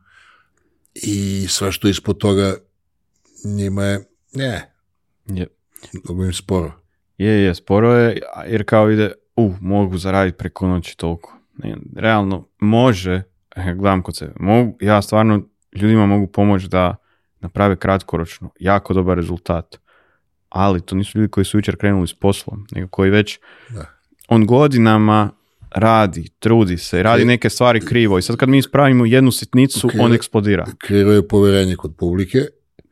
i sve što ispod toga njima je, ne, je. mnogo im sporo. Je, je, sporo je, jer kao ide, u, uh, mogu zaraditi preko noći toliko. Ne, realno, može, e, gledam kod sebe, ja stvarno ljudima mogu pomoći da naprave kratkoročno, jako dobar rezultat ali to nisu ljudi koji su jučer krenuli s poslom, nego koji već on godinama radi, trudi se, radi neke stvari krivo i sad kad mi ispravimo jednu sitnicu, on eksplodira. Krivo je povjerenje kod publike,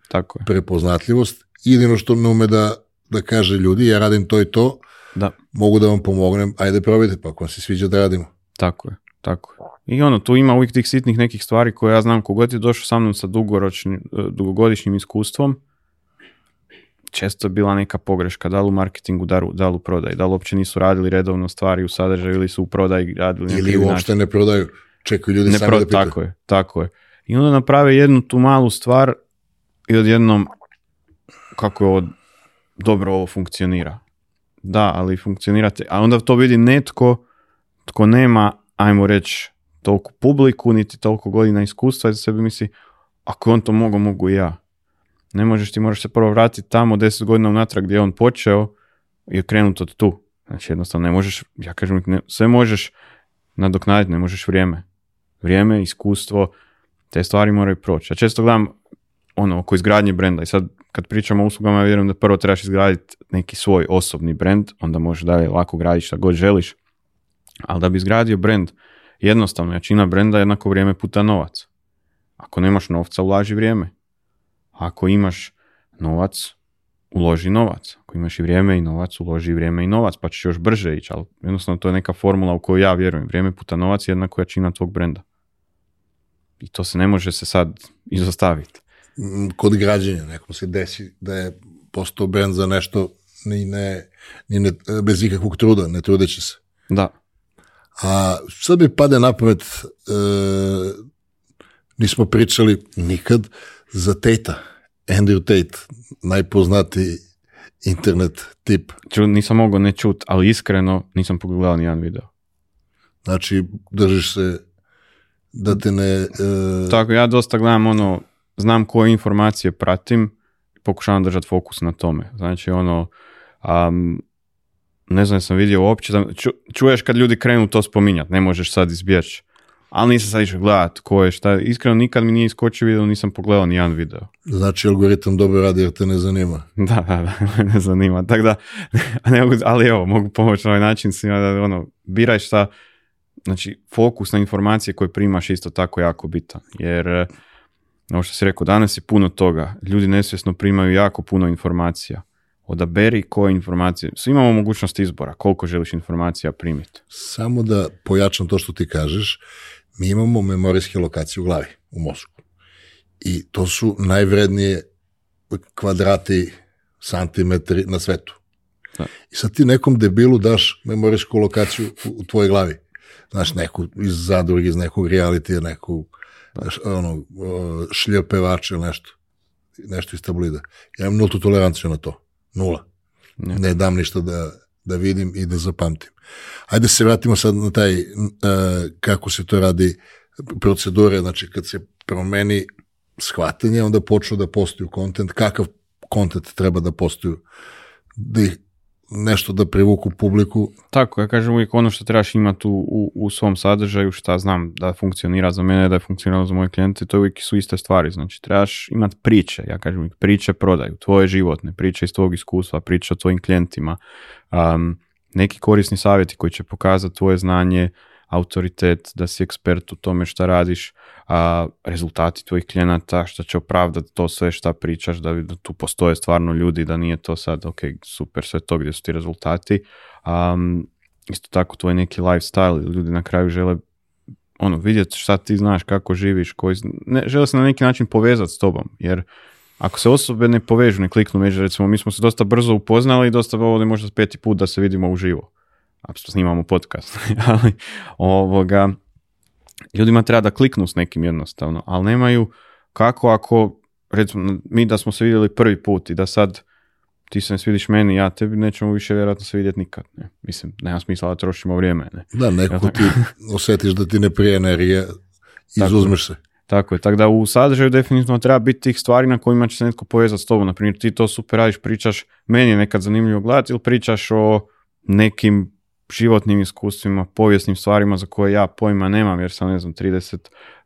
Tako je. prepoznatljivost, jedino što ne ume da, da kaže ljudi, ja radim to i to, da. mogu da vam pomognem, ajde probajte, pa ako vam se sviđa da radimo. Tako je, tako je. I ono, tu ima uvijek tih sitnih nekih stvari koje ja znam kogod je došao sa mnom sa dugoročnim, e, dugogodišnjim iskustvom, često je bila neka pogreška, da li u marketingu, da li u prodaji, da li uopće nisu radili redovno stvari u sadržaju ili su u prodaji radili. Ili uopšte ne prodaju, čekaju ljudi ne sami da pitaju. Tako je, tako je. I onda naprave jednu tu malu stvar i odjednom kako je ovo, dobro ovo funkcionira. Da, ali funkcionirate. A onda to vidi netko tko nema, ajmo reći, toliko publiku, niti toliko godina iskustva i sebi misli, ako je on to mogao, mogu i ja. Ne možeš, ti moraš se prvo vratiti tamo deset godina unatrag gdje je on počeo i krenuti od tu. Znači jednostavno ne možeš, ja kažem, ne, sve možeš nadoknaditi, ne možeš vrijeme. Vrijeme, iskustvo, te stvari moraju proći. Ja često gledam ono oko izgradnje brenda i sad kad pričamo o uslugama, ja vjerujem da prvo trebaš izgraditi neki svoj osobni brend, onda možeš dalje lako graditi šta god želiš. Ali da bi izgradio brend, jednostavno jačina brenda jednako vrijeme puta novac. Ako nemaš novca, ulaži vrijeme. Ako imaš novac, uloži novac. Ako imaš i vrijeme i novac, uloži i vrijeme i novac, pa ćeš još brže ići. Ali jednostavno to je neka formula u koju ja vjerujem. Vrijeme puta novac je koja jačina tvog brenda. I to se ne može se sad izostaviti. Mm, kod građenja nekom se desi da je postao brend za nešto ni ne, ni ne, bez ikakvog truda, ne trudeći se. Da. A sad mi pade na pamet, e, nismo pričali nikad za Teta. Andrew Tate, najpoznatiji internet tip. Ču, nisam mogao ne čut, ali iskreno nisam pogledao ni jedan video. Znači, držiš se da te ne... E, Tako, ja dosta gledam ono, znam koje informacije pratim i pokušavam držati fokus na tome. Znači, ono, ne znam, sam vidio uopće, ču, čuješ kad ljudi krenu to spominjati, ne možeš sad izbjeći ali nisam sad išao gledat ko je šta. Iskreno nikad mi nije iskočio video, nisam pogledao ni jedan video. Znači algoritam dobro radi jer te ne zanima. (laughs) Da, da, da, (laughs) ne zanima. Tako da, (laughs) ali evo, mogu pomoći na ovaj način svima da ono, biraj šta, znači fokus na informacije koje primaš isto tako jako bitan. Jer, eh, ovo što si rekao, danas je puno toga. Ljudi nesvjesno primaju jako puno informacija odaberi koje informacije. Svi imamo mogućnost izbora, koliko želiš informacija primiti. Samo da pojačam to što ti kažeš, mi imamo memorijske lokacije u glavi, u mozgu. I to su najvrednije kvadrati, santimetri na svetu. I sad ti nekom debilu daš memorijsku lokaciju u, tvojoj glavi. Znaš, neku iz zadruge, iz nekog reality, neku znaš, ono, ili nešto. Nešto iz tablida. Ja imam nultu toleranciju na to. Nula. ne dam ništa da da vidim i da zapamtim. Ajde se vratimo sad na taj e, kako se to radi procedure, znači kad se promeni shvatanje, onda počnu da postoju kontent, kakav kontent treba da postoju, da ih nešto da privuku publiku. Tako, ja kažem uvijek ono što trebaš imati u, u, u svom sadržaju, šta znam da funkcionira za mene, da je funkcionalno za moje klijente, to uvijek su iste stvari, znači trebaš imati priče, ja kažem uvijek priče prodaju, tvoje životne, priče iz tvog iskustva, priče o tvojim klijentima, um, neki korisni savjeti koji će pokazati tvoje znanje, autoritet, da si ekspert u tome šta radiš, a rezultati tvojih klijenata, što će opravdati to sve šta pričaš, da, tu postoje stvarno ljudi, da nije to sad, ok, super, sve to gdje su ti rezultati. Um, isto tako tvoj neki lifestyle, ljudi na kraju žele ono, vidjeti šta ti znaš, kako živiš, koji, ne, žele se na neki način povezati s tobom, jer ako se osobe ne povežu, ne kliknu među, recimo mi smo se dosta brzo upoznali i dosta ovdje možda peti put da se vidimo uživo. Apsolutno snimamo podcast, (laughs) ali ovoga, ljudima treba da kliknu s nekim jednostavno, ali nemaju kako ako, recimo mi da smo se vidjeli prvi put i da sad ti se ne svidiš meni, ja tebi nećemo više vjerojatno se vidjeti nikad. Ne? Mislim, nema smisla da trošimo vrijeme. Ne? Da, neko ti osjetiš da ti ne prije energije, izuzmeš se. Tako je, tako da u sadržaju definitivno treba biti tih stvari na kojima će se netko povezati s tobom. Naprimjer, ti to super radiš, pričaš, meni je nekad zanimljivo gledati ili pričaš o nekim životnim iskustvima, povijesnim stvarima za koje ja pojma nemam jer sam, ne znam, 30,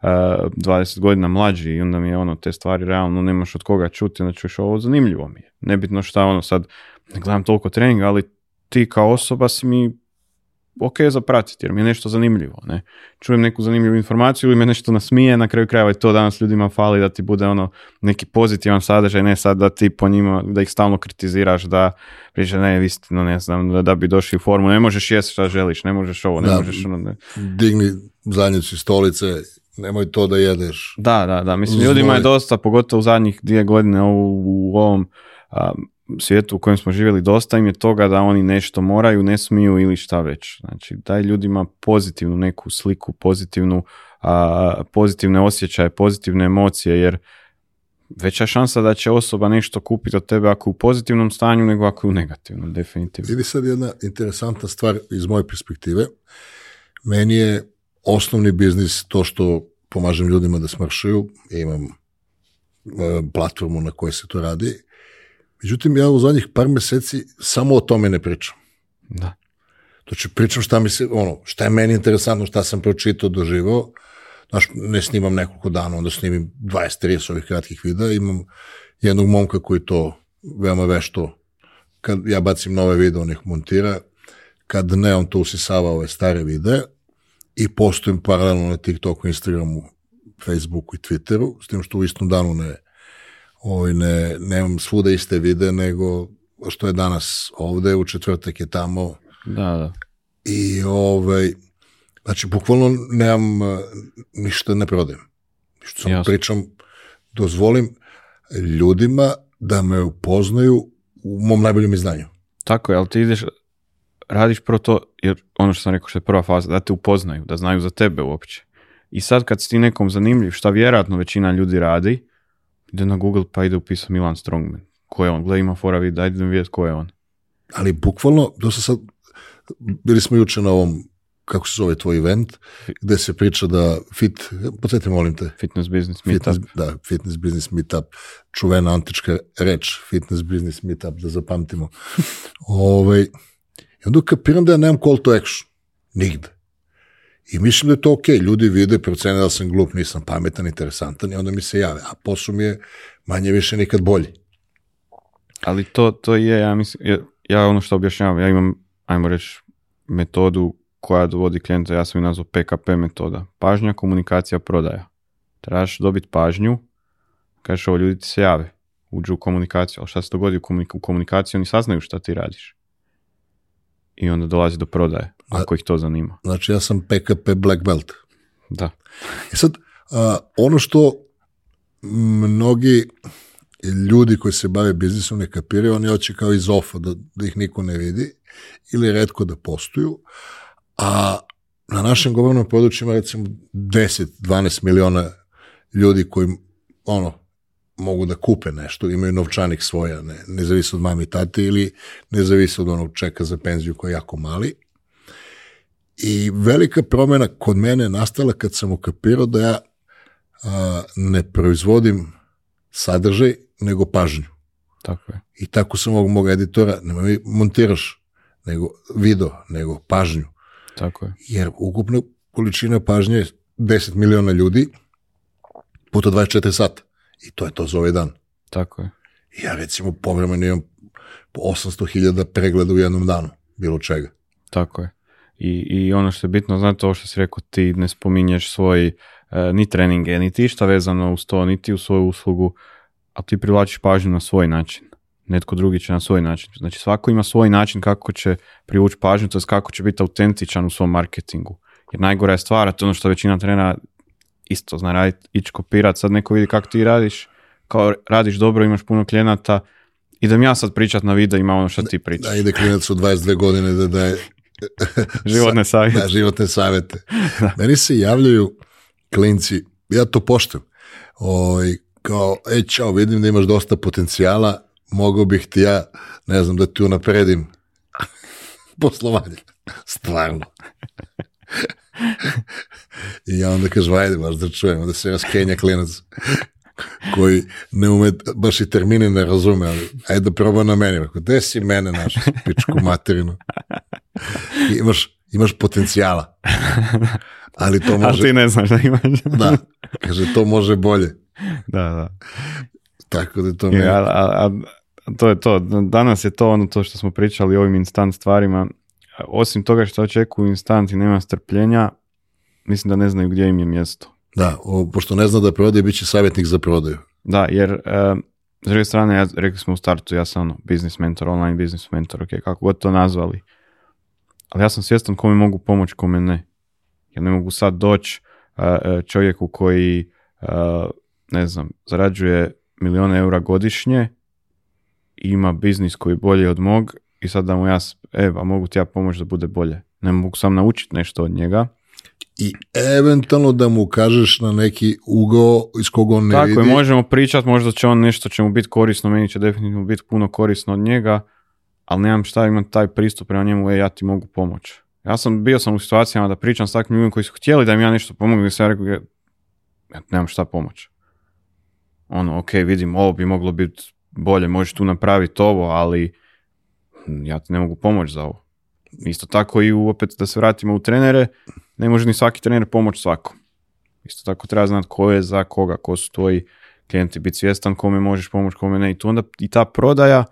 20 eh, godina mlađi i onda mi je ono, te stvari realno nemaš od koga čuti, onda ovo zanimljivo mi je. Nebitno šta ono sad, ne gledam toliko treninga, ali ti kao osoba si mi ok za pratiti jer mi je nešto zanimljivo. Ne? Čujem neku zanimljivu informaciju ili me nešto nasmije, na kraju krajeva i to danas ljudima fali da ti bude ono neki pozitivan sadržaj, ne sad da ti po njima, da ih stalno kritiziraš, da priče ne, istino ne znam, da, da bi došli u formu, ne možeš jesti šta želiš, ne možeš ovo, ne možeš ono. Ne. Digni zadnjicu stolice nemoj to da jedeš. Da, da, da. Mislim, ljudima je dosta, pogotovo u zadnjih dvije godine u, ovom svijetu u kojem smo živjeli dosta im je toga da oni nešto moraju, ne smiju ili šta već. Znači, daj ljudima pozitivnu neku sliku, pozitivnu, a, pozitivne osjećaje, pozitivne emocije, jer veća šansa da će osoba nešto kupiti od tebe ako je u pozitivnom stanju nego ako je u negativnom, definitivno. Vidi sad jedna interesantna stvar iz moje perspektive. Meni je osnovni biznis to što pomažem ljudima da smršaju, imam e, platformu na kojoj se to radi, Međutim, ja u zadnjih par meseci samo o tome ne pričam. Da. to Znači, pričam šta mi se, ono, šta je meni interesantno, šta sam pročitao, doživao. Znaš, ne snimam nekoliko dana, onda snimim 20-30 ovih kratkih videa. Imam jednog momka koji to veoma vešto, kad ja bacim nove videe, on ih montira. Kad ne, on to usisava ove stare videe i postojim paralelno na TikToku, Instagramu, Facebooku i Twitteru, s tim što u istom danu ne Ovaj, ne, nemam svuda iste vide, nego što je danas ovde, u četvrtak je tamo. Da, da. I ovaj, znači, bukvalno nemam eh, ništa ne prodajem. Što sam pričam, dozvolim ljudima da me upoznaju u mom najboljem izdanju. Tako je, ali ti ideš, radiš pro to, jer ono što sam rekao što je prva faza, da te upoznaju, da znaju za tebe uopće. I sad kad si ti nekom zanimljiv, šta vjerojatno većina ljudi radi, ide na Google pa ide upisao Milan Strongman. Ko je on? Gle, ima fora vid, mi vidjeti ko je on. Ali bukvalno, do sad, bili smo juče na ovom, kako se zove tvoj event, gde se priča da fit, podsjeti molim te. Fitness business meetup. da, fitness business meetup, čuvena antička reč, fitness business meetup, da zapamtimo. (laughs) Ove, ovaj, I onda kapiram da ja nemam call to action, nigde. I mislim da je to ok, ljudi vide, procene da sam glup, nisam pametan, interesantan i onda mi se jave, a posao mi je manje više nikad bolji. Ali to, to je, ja mislim, ja, ja ono što objašnjavam, ja imam, ajmo reći, metodu koja dovodi klijenta, ja sam je nazvao PKP metoda. Pažnja, komunikacija, prodaja. Trebaš dobiti pažnju, kažeš ovo, ljudi ti se jave, uđu u komunikaciju, ali šta se dogodi u komunikaciji, oni saznaju šta ti radiš i onda dolazi do prodaje, ako ih to zanima. Znači ja sam PKP Black Belt. Da. I e sad, ono što mnogi ljudi koji se bave biznisom ne kapiraju, oni hoće kao iz ofa da, da ih niko ne vidi ili redko da postuju, a na našem govornom području ima recimo 10-12 miliona ljudi koji ono, mogu da kupe nešto, imaju novčanik svoja, ne, ne od mami i tate ili ne od onog čeka za penziju koji je jako mali. I velika promjena kod mene nastala kad sam ukapirao da ja ne proizvodim sadržaj, nego pažnju. Tako je. I tako sam ovog mog editora, ne mi montiraš nego video, nego pažnju. Tako je. Jer ukupna količina pažnje je 10 miliona ljudi puta 24 sata. I to je to za ovaj dan. Tako je. Ja recimo povremeno imam 800.000 pregleda u jednom danu, bilo čega. Tako je. I, I ono što je bitno, znate ovo što si rekao, ti ne spominješ svoj e, ni treninge, ti šta vezano uz to, niti u svoju uslugu, a ti privlačiš pažnju na svoj način. Netko drugi će na svoj način. Znači svako ima svoj način kako će privući pažnju, to kako će biti autentičan u svom marketingu. Jer najgora je stvar, to je ono što većina trenera isto zna raditi, ići kopirati, sad neko vidi kako ti radiš, kao radiš dobro, imaš puno klijenata, idem ja sad pričat na video ima ono što ti pričaš. Da, ide klijenac u 22 godine da daje (laughs) životne savjete. Da, životne savjete. (laughs) Meni se javljaju klinci, ja to poštujem, kao, e, čao, vidim da imaš dosta potencijala, mogao bih ti ja, ne znam, da ti unapredim (laughs) poslovanje. Stvarno. (laughs) I onda kažem ajde baš da čujem, da se ja skenja klinac koji ne ume, baš i termini ne razume, ali ajde proba na meni. ako gde si mene naš, pičku materinu? imaš, imaš potencijala. Ali to može... Ali ti ne znaš da imaš. da, kaže, to može bolje. Da, da. Tako da to... Ja, a, a, to je to. Danas je to ono to što smo pričali o ovim instant stvarima osim toga što očekuju instant i nema strpljenja, mislim da ne znaju gdje im je mjesto. Da, pošto ne zna da prodaje, bit će savjetnik za prodaju. Da, jer e, s druge strane, ja, rekli smo u startu, ja sam ono, biznis mentor, online biznis mentor, ok, kako god to nazvali. Ali ja sam svjestan kome mogu pomoći, kome ne. Ja ne mogu sad doći e, e, čovjeku koji, ne znam, zarađuje milijone eura godišnje, ima biznis koji je bolji od mog i sad da mu ja, e, a mogu ti ja pomoći da bude bolje. Ne mogu sam naučiti nešto od njega. I eventualno da mu kažeš na neki ugo iz koga on ne Tako vidi. Tako možemo pričati, možda će on nešto će mu biti korisno, meni će definitivno biti puno korisno od njega, ali nemam šta imam taj pristup prema njemu, e, ja ti mogu pomoć. Ja sam bio sam u situacijama da pričam s takvim ljudima koji su htjeli da mi ja nešto pomogu i sam ja rekao, ja nemam šta pomoć. Ono, ok, vidim, ovo bi moglo biti bolje, možeš tu napraviti ovo, ali ja ti ne mogu pomoć za ovo. Isto tako i opet da se vratimo u trenere, ne može ni svaki trener pomoć svakom. Isto tako treba znati ko je za koga, ko su tvoji klijenti, biti svjestan kome možeš pomoć kome ne. I tu onda i ta prodaja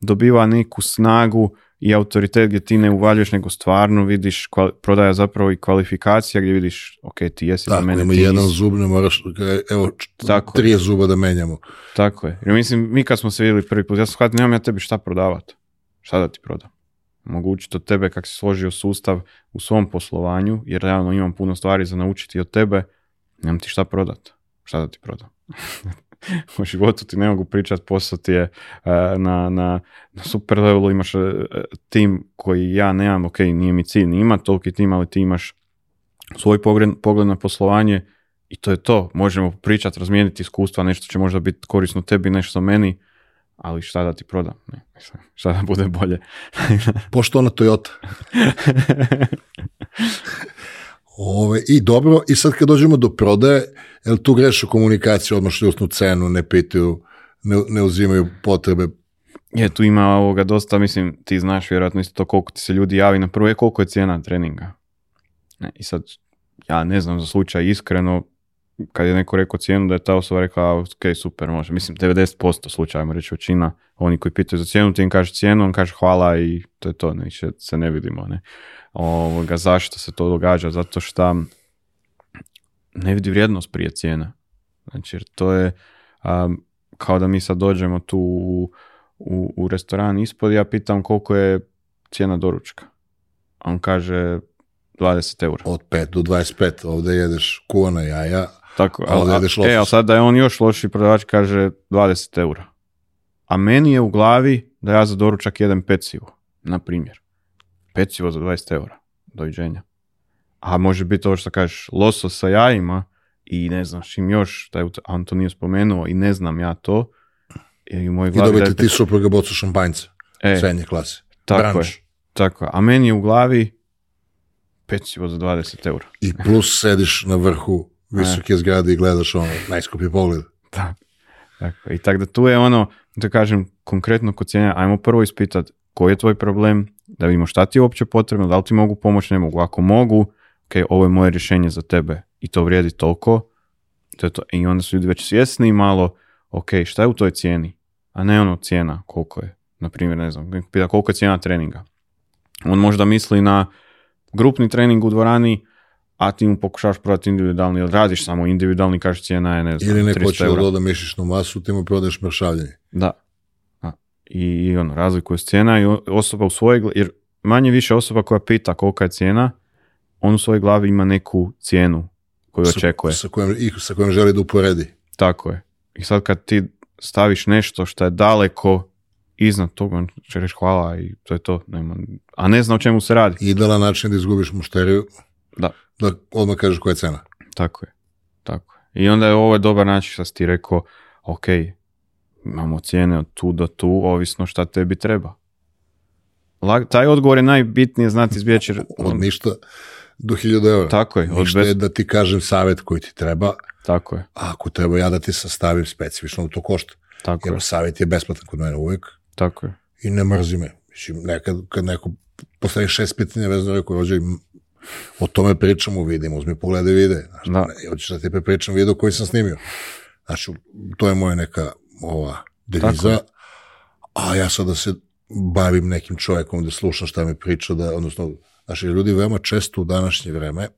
dobiva neku snagu i autoritet gdje ti ne uvaljuješ, nego stvarno vidiš prodaja zapravo i kvalifikacija gdje vidiš, ok, ti jesi tako, za mene. Tako, jedan zub ne moraš, evo, tako tri zuba da menjamo. Tako je. Jer mislim, mi kad smo se vidjeli prvi put, ja sam shvatio, nemam ja tebi šta prodavati šta da ti prodam? Mogu od tebe kako si složio sustav u svom poslovanju, jer realno imam puno stvari za naučiti od tebe, nemam ti šta prodat. Šta da ti prodam? (laughs) u životu ti ne mogu pričat, posao ti je e, na, na, na super levelu, imaš e, tim koji ja nemam, ok, nije mi cilj ni toliki tim, ali ti imaš svoj pogled, pogled na poslovanje i to je to. Možemo pričat razmijeniti iskustva, nešto će možda biti korisno tebi, nešto meni, ali šta da ti prodam, ne, šta da bude bolje. (laughs) Pošto ona Toyota. (laughs) Ove, I dobro, i sad kad dođemo do prodaje, jel tu greš komunikaciju, odmah šljusnu cenu, ne pitaju, ne, ne uzimaju potrebe je, tu ima ovoga dosta, mislim, ti znaš vjerojatno isto to koliko ti se ljudi javi na prvo je koliko je cijena treninga. Ne, I sad, ja ne znam za slučaj iskreno, kad je neko rekao cijenu, da je ta osoba rekla, ok, super, može. Mislim, 90% ajmo reći većina, oni koji pitaju za cijenu, ti im kaže cijenu, on kaže hvala i to je to, neće se ne vidimo. Ne. Ovoga, zašto se to događa? Zato što ne vidi vrijednost prije cijena. Znači, jer to je kao da mi sad dođemo tu u, u, u restoran ispod, ja pitam koliko je cijena doručka. On kaže 20 eura. Od 5 do 25, ovdje jedeš kuna, jaja, tako, ali, a, e, sad da je on još loši prodavač, kaže 20 eura. A meni je u glavi da ja za doručak jedem pecivo, na primjer. Pecivo za 20 eura, iđenja. A može biti to što kažeš, loso sa jajima i ne znam šim još, taj je spomenuo i ne znam ja to. I, moj I dobiti ti bocu šampanjca, e, srednje Tako tako je. A meni je u glavi pecivo za 20 eura. I plus sediš na vrhu visoke zgrade i gledaš ono najskuplji pogled. (laughs) Da. I tako da tu je ono, da kažem, konkretno kod cijenja, ajmo prvo ispitati koji je tvoj problem, da vidimo šta ti je uopće potrebno, da li ti mogu pomoć ne mogu. Ako mogu, ok, ovo je moje rješenje za tebe i to vrijedi toliko, to je to. I onda su ljudi već svjesni malo, ok, šta je u toj cijeni, a ne ono cijena koliko je. primjer ne znam, pita koliko je cijena treninga. On možda misli na grupni trening u dvorani, a ti mu pokušavaš prodati individualni, ili radiš samo individualni, kažeš cijena je ne znam, Ili neko hoće da doda masu, ti mu prodaješ mršavljenje. Da. A, i, I ono, razlikuje cijena i osoba u svojeg, jer manje više osoba koja pita kolika je cijena, on u svojoj glavi ima neku cijenu koju očekuje. Sa kojom, i sa kojom želi da uporedi. Tako je. I sad kad ti staviš nešto što je daleko iznad toga, on će reći hvala i to je to. a ne zna o čemu se radi. Idealan način da izgubiš mušteriju. Da da odmah kažeš koja je cena. Tako je, tako je. I onda je ovo dobar način što si ti rekao, ok, imamo cijene od tu do tu, ovisno šta tebi treba. Lag, taj odgovor je najbitnije znati izbjeći. Od ništa do hiljada eura. Tako je. ništa je da ti kažem savjet koji ti treba. Tako je. A ako treba ja da ti sastavim specifično, to košta. Tako Jer je. savjet je besplatan kod mene uvijek. Tako je. I ne mrzi me. Mislim, nekad kad neko postavi šest pitanja vezano rekao, rođe, o tome pričam u vidimo, uzmi pogledaj vide. Znači, da. hoćeš da ti pričam video koji sam snimio. Znači, to je moja neka ova deviza. A ja sada se bavim nekim čovjekom da slušam šta mi priča, da, odnosno, znači, ljudi veoma često u današnje vreme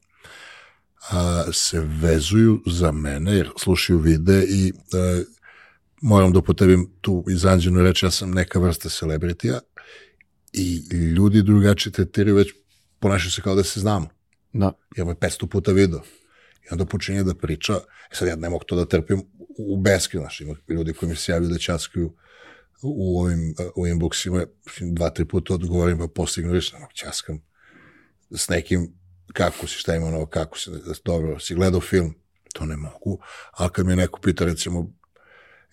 a, se vezuju za mene, jer slušaju vide i a, e, moram da upotrebim tu izanđenu reč, ja sam neka vrsta celebritija i ljudi drugačije tretiraju već ponašaju se kao da se znamo. Da. ja ovo je 500 puta video. I onda počinje da priča, e sad ja ne mogu to da trpim u beske, znaš, ima ljudi koji mi se javljaju da časkuju u ovim u inboxima, dva, tri puta odgovorim, pa postignu više, ono, časkam s nekim, kako si, šta ima ono, kako si, dobro, si gledao film, to ne mogu, ali kad me neko pita, recimo,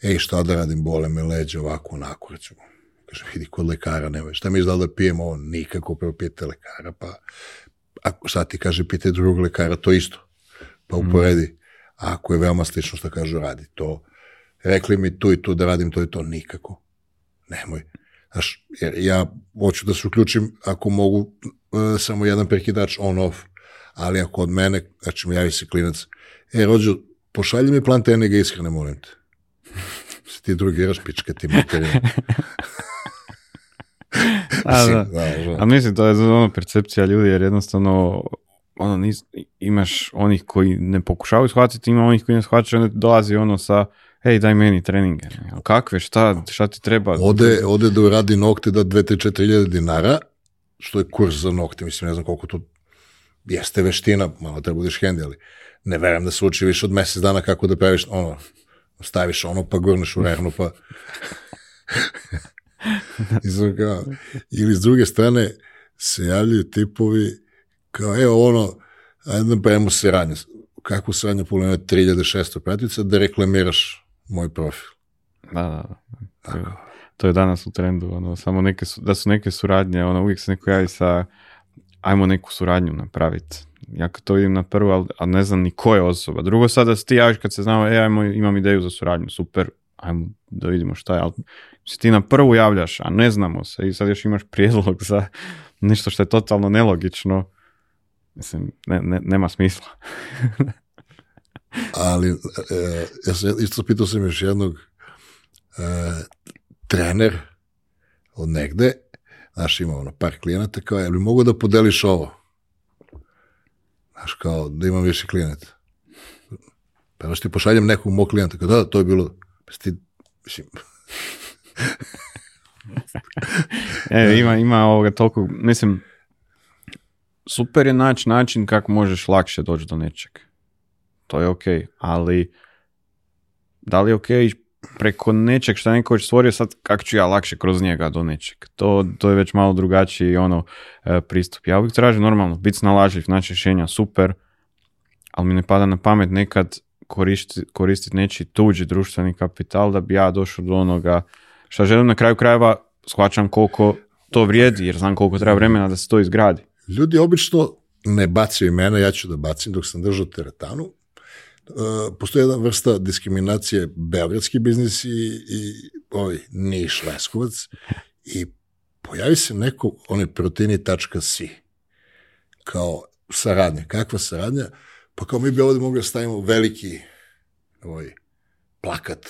ej, šta da radim, bole me leđe, ovako, onako, recimo, Kaže, vidi, kod lekara nemoj. Šta mi da pijemo ovo? Nikako, prvo pijete lekara, pa ako šta ti kaže, pijete drugog lekara, to isto. Pa mhm. uporedi. Ako je veoma slično što kažu, radi to. Rekli mi tu i tu da radim to i to, nikako. Nemoj. Znaš, jer ja hoću da se uključim ako mogu e, samo jedan prekidač on-off, ali ako od mene, znači mi javi se klinac, e, rođu, pošalji mi plan te ishrane, molim te. Se (laughs) ti drugi pička ti materija. (laughs) a, da. Da, a mislim, to je ono percepcija ljudi, jer jednostavno ono, nis, imaš onih koji ne pokušavaju shvatiti, ima onih koji ne shvaćaju, onda dolazi ono sa hej daj meni treninge. Kakve, šta, šta ti treba? Ode, ode da uradi nokte da 2-3-4 dinara, što je kurs za nokte, mislim, ne znam koliko to jeste veština, malo treba budiš hendi, ali ne verujem da se uči više od mjesec dana kako da praviš, ono, staviš ono, pa gurneš u rernu, pa kao, ili s druge strane se javljaju tipovi kao, evo ono, ajde pa imamo sranje. Kakvu sranje ima 3600 pratica da reklamiraš moj profil. Da, da. To je danas u trendu, ono, samo neke, su, da su neke suradnje, ono, uvijek se neko javi sa, ajmo neku suradnju napraviti. Ja kad to vidim na prvu, ali, ali ne znam ni ko je osoba. Drugo sada ti javiš kad se znao e, ajmo, imam ideju za suradnju, super, ajmo da vidimo šta je, ali se znači, ti na prvu javljaš, a ne znamo se i sad još imaš prijedlog za nešto što je totalno nelogično, mislim, ne, nema smisla. (laughs) Ali, e, ja sam, isto pitao sam još jednog e, trener od negde, znaš, ima ono par klijenata, kao, jel bi mogu da podeliš ovo? Znaš, kao, da imam više klijenata. Pa znaš, ti pošaljem nekog mog klijenta, kao, da, da, to je bilo, mislim, (laughs) e, ima, ima ovoga toliko, mislim, super je naći način kako možeš lakše doći do nečeg. To je ok, ali da li je ok preko nečeg što neko je stvorio sad kako ću ja lakše kroz njega do nečeg. To, to je već malo drugačiji ono e, pristup. Ja uvijek tražim normalno biti snalažljiv, naći rješenja, super, ali mi ne pada na pamet nekad koristiti nečiji tuđi društveni kapital da bi ja došao do onoga Šta želim na kraju krajeva, shvaćam koliko to vrijedi, jer znam koliko treba vremena da se to izgradi. Ljudi obično ne bacaju imena, ja ću da bacim dok sam držao teretanu. E, postoji jedna vrsta diskriminacije beogradski biznis i, i ovaj, Niš Leskovac i pojavi se neko, onaj proteini.si kao saradnja. Kakva saradnja? Pa kao mi bi ovdje mogli da stavimo veliki ovaj, plakat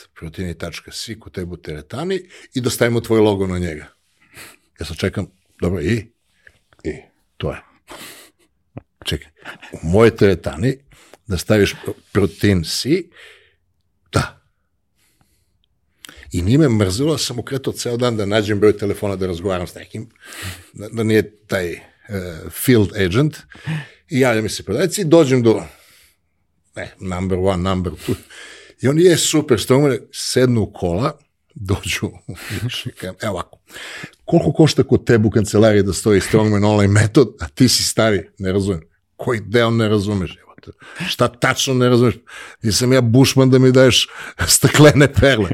svi ku tebu teretani i stavimo tvoj logo na njega. Ja sad čekam, dobro, i? I, to je. Čekaj, u mojoj teretani da staviš protein si, da. I nije me mrzilo, sam ukretao ceo dan da nađem broj telefona da razgovaram s nekim, da, da nije taj uh, field agent. I javljam mi se prodajci i dođem do ne, number one, number two i oni je super, što umre, sednu u kola, dođu evo ovako, koliko košta kod tebe u kancelariji da stoji Strongman online metod, a ti si stari, ne razumijem, koji deo ne razumeš, šta tačno ne razumeš, nisam ja bušman da mi daješ staklene perle.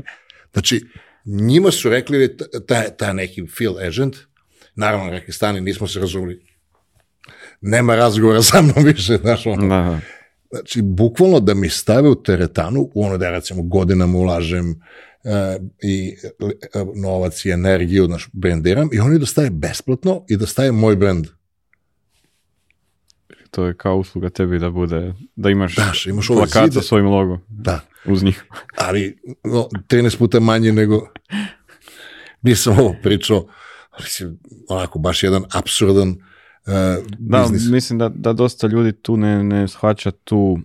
Znači, njima su rekli ta, ta neki field agent, naravno rekli stani, nismo se razumili, nema razgovora sa mnom više, znaš, ono znači, bukvalno da mi stave u teretanu, u ono da ja recimo godinama ulažem e, i e, novac i energiju, znaš, brendiram i oni da stave besplatno i da staje moj brand. To je kao usluga tebi da bude, da imaš, Daš, imaš plakat sa svojim logom. Da. Uz njih. Ali no, 13 puta manje nego... (laughs) Nisam ovo pričao, ali si onako baš jedan absurdan E, da, mislim da, da dosta ljudi tu ne, ne shvaća tu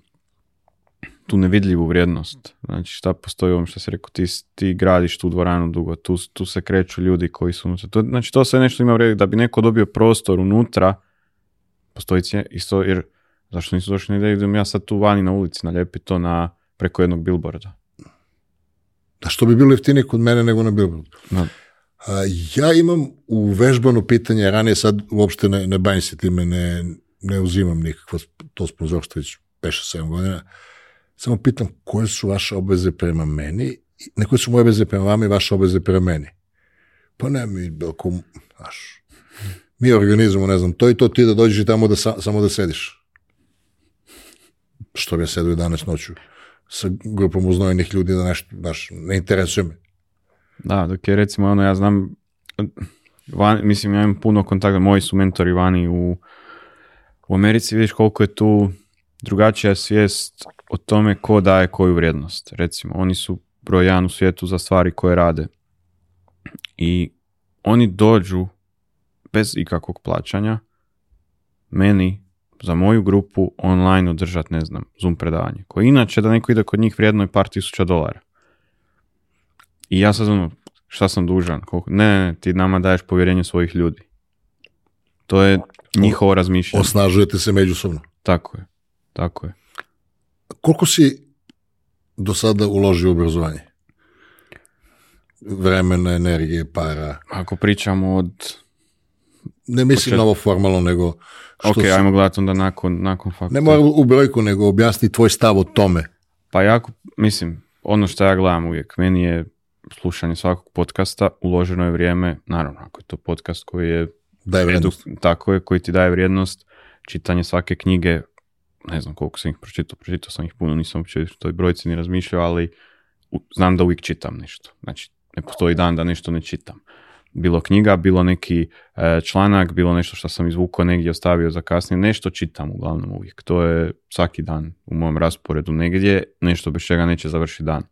tu nevidljivu vrijednost. Znači šta postoji u ovom što se rekao, ti, ti gradiš tu dvoranu dugo, tu, tu se kreću ljudi koji su unutra. To, znači to sve nešto ima vrijednost. Da bi neko dobio prostor unutra, postoji cijena, isto, jer zašto nisu došli na ideju, idem ja sad tu vani na ulici nalijepi to na, preko jednog bilborda Da što bi bilo jeftinije kod mene nego na billboardu. No. Ja imam uvežbano pitanje, ranije sad uopšte ne, ne bavim se time, ne, ne uzimam nikakvo to sponzorstvo već 5-7 godina. Samo pitam koje su vaše obveze prema meni, ne koje su moje obveze prema vama i vaše obveze prema meni. Pa ne, mi, ako, mi organizamo, ne znam, to i to ti da dođeš i tamo da samo da sediš. Što bi ja sedio danas noću sa grupom uznojenih ljudi da nešto, znaš, ne interesuje me. Da, dok je recimo ono, ja znam, mislim, ja imam puno kontakta, moji su mentori vani u, Americi, vidiš koliko je tu drugačija svijest o tome ko daje koju vrijednost. Recimo, oni su broj jedan u svijetu za stvari koje rade. I oni dođu bez ikakvog plaćanja meni za moju grupu online održat, ne znam, Zoom predavanje. Koje inače da neko ide kod njih vrijedno je par tisuća dolara. I ja sad ono, šta sam dužan? Koliko? Ne, ne, ti nama daješ povjerenje svojih ljudi. To je njihovo razmišljanje. Osnažujete se međusobno. Tako je, tako je. Koliko si do sada uložio u obrazovanje? Vremena, energije, para? Ako pričamo od... Ne mislim na ovo formalno, nego... Što ok, si... ajmo gledati onda nakon, nakon Ne mora u brojku, nego objasni tvoj stav o tome. Pa jako, mislim, ono što ja gledam uvijek, meni je slušanje svakog podcasta, uloženo je vrijeme, naravno ako je to podcast koji je daje vrijednost. tako je, koji ti daje vrijednost, čitanje svake knjige, ne znam koliko sam ih pročitao, pročitao sam ih puno, nisam uopće u toj brojci ni razmišljao, ali znam da uvijek čitam nešto. Znači, ne postoji dan da nešto ne čitam. Bilo knjiga, bilo neki e, članak, bilo nešto što sam izvukao negdje ostavio za kasnije, nešto čitam uglavnom uvijek. To je svaki dan u mojem rasporedu negdje, nešto bez čega neće završiti dan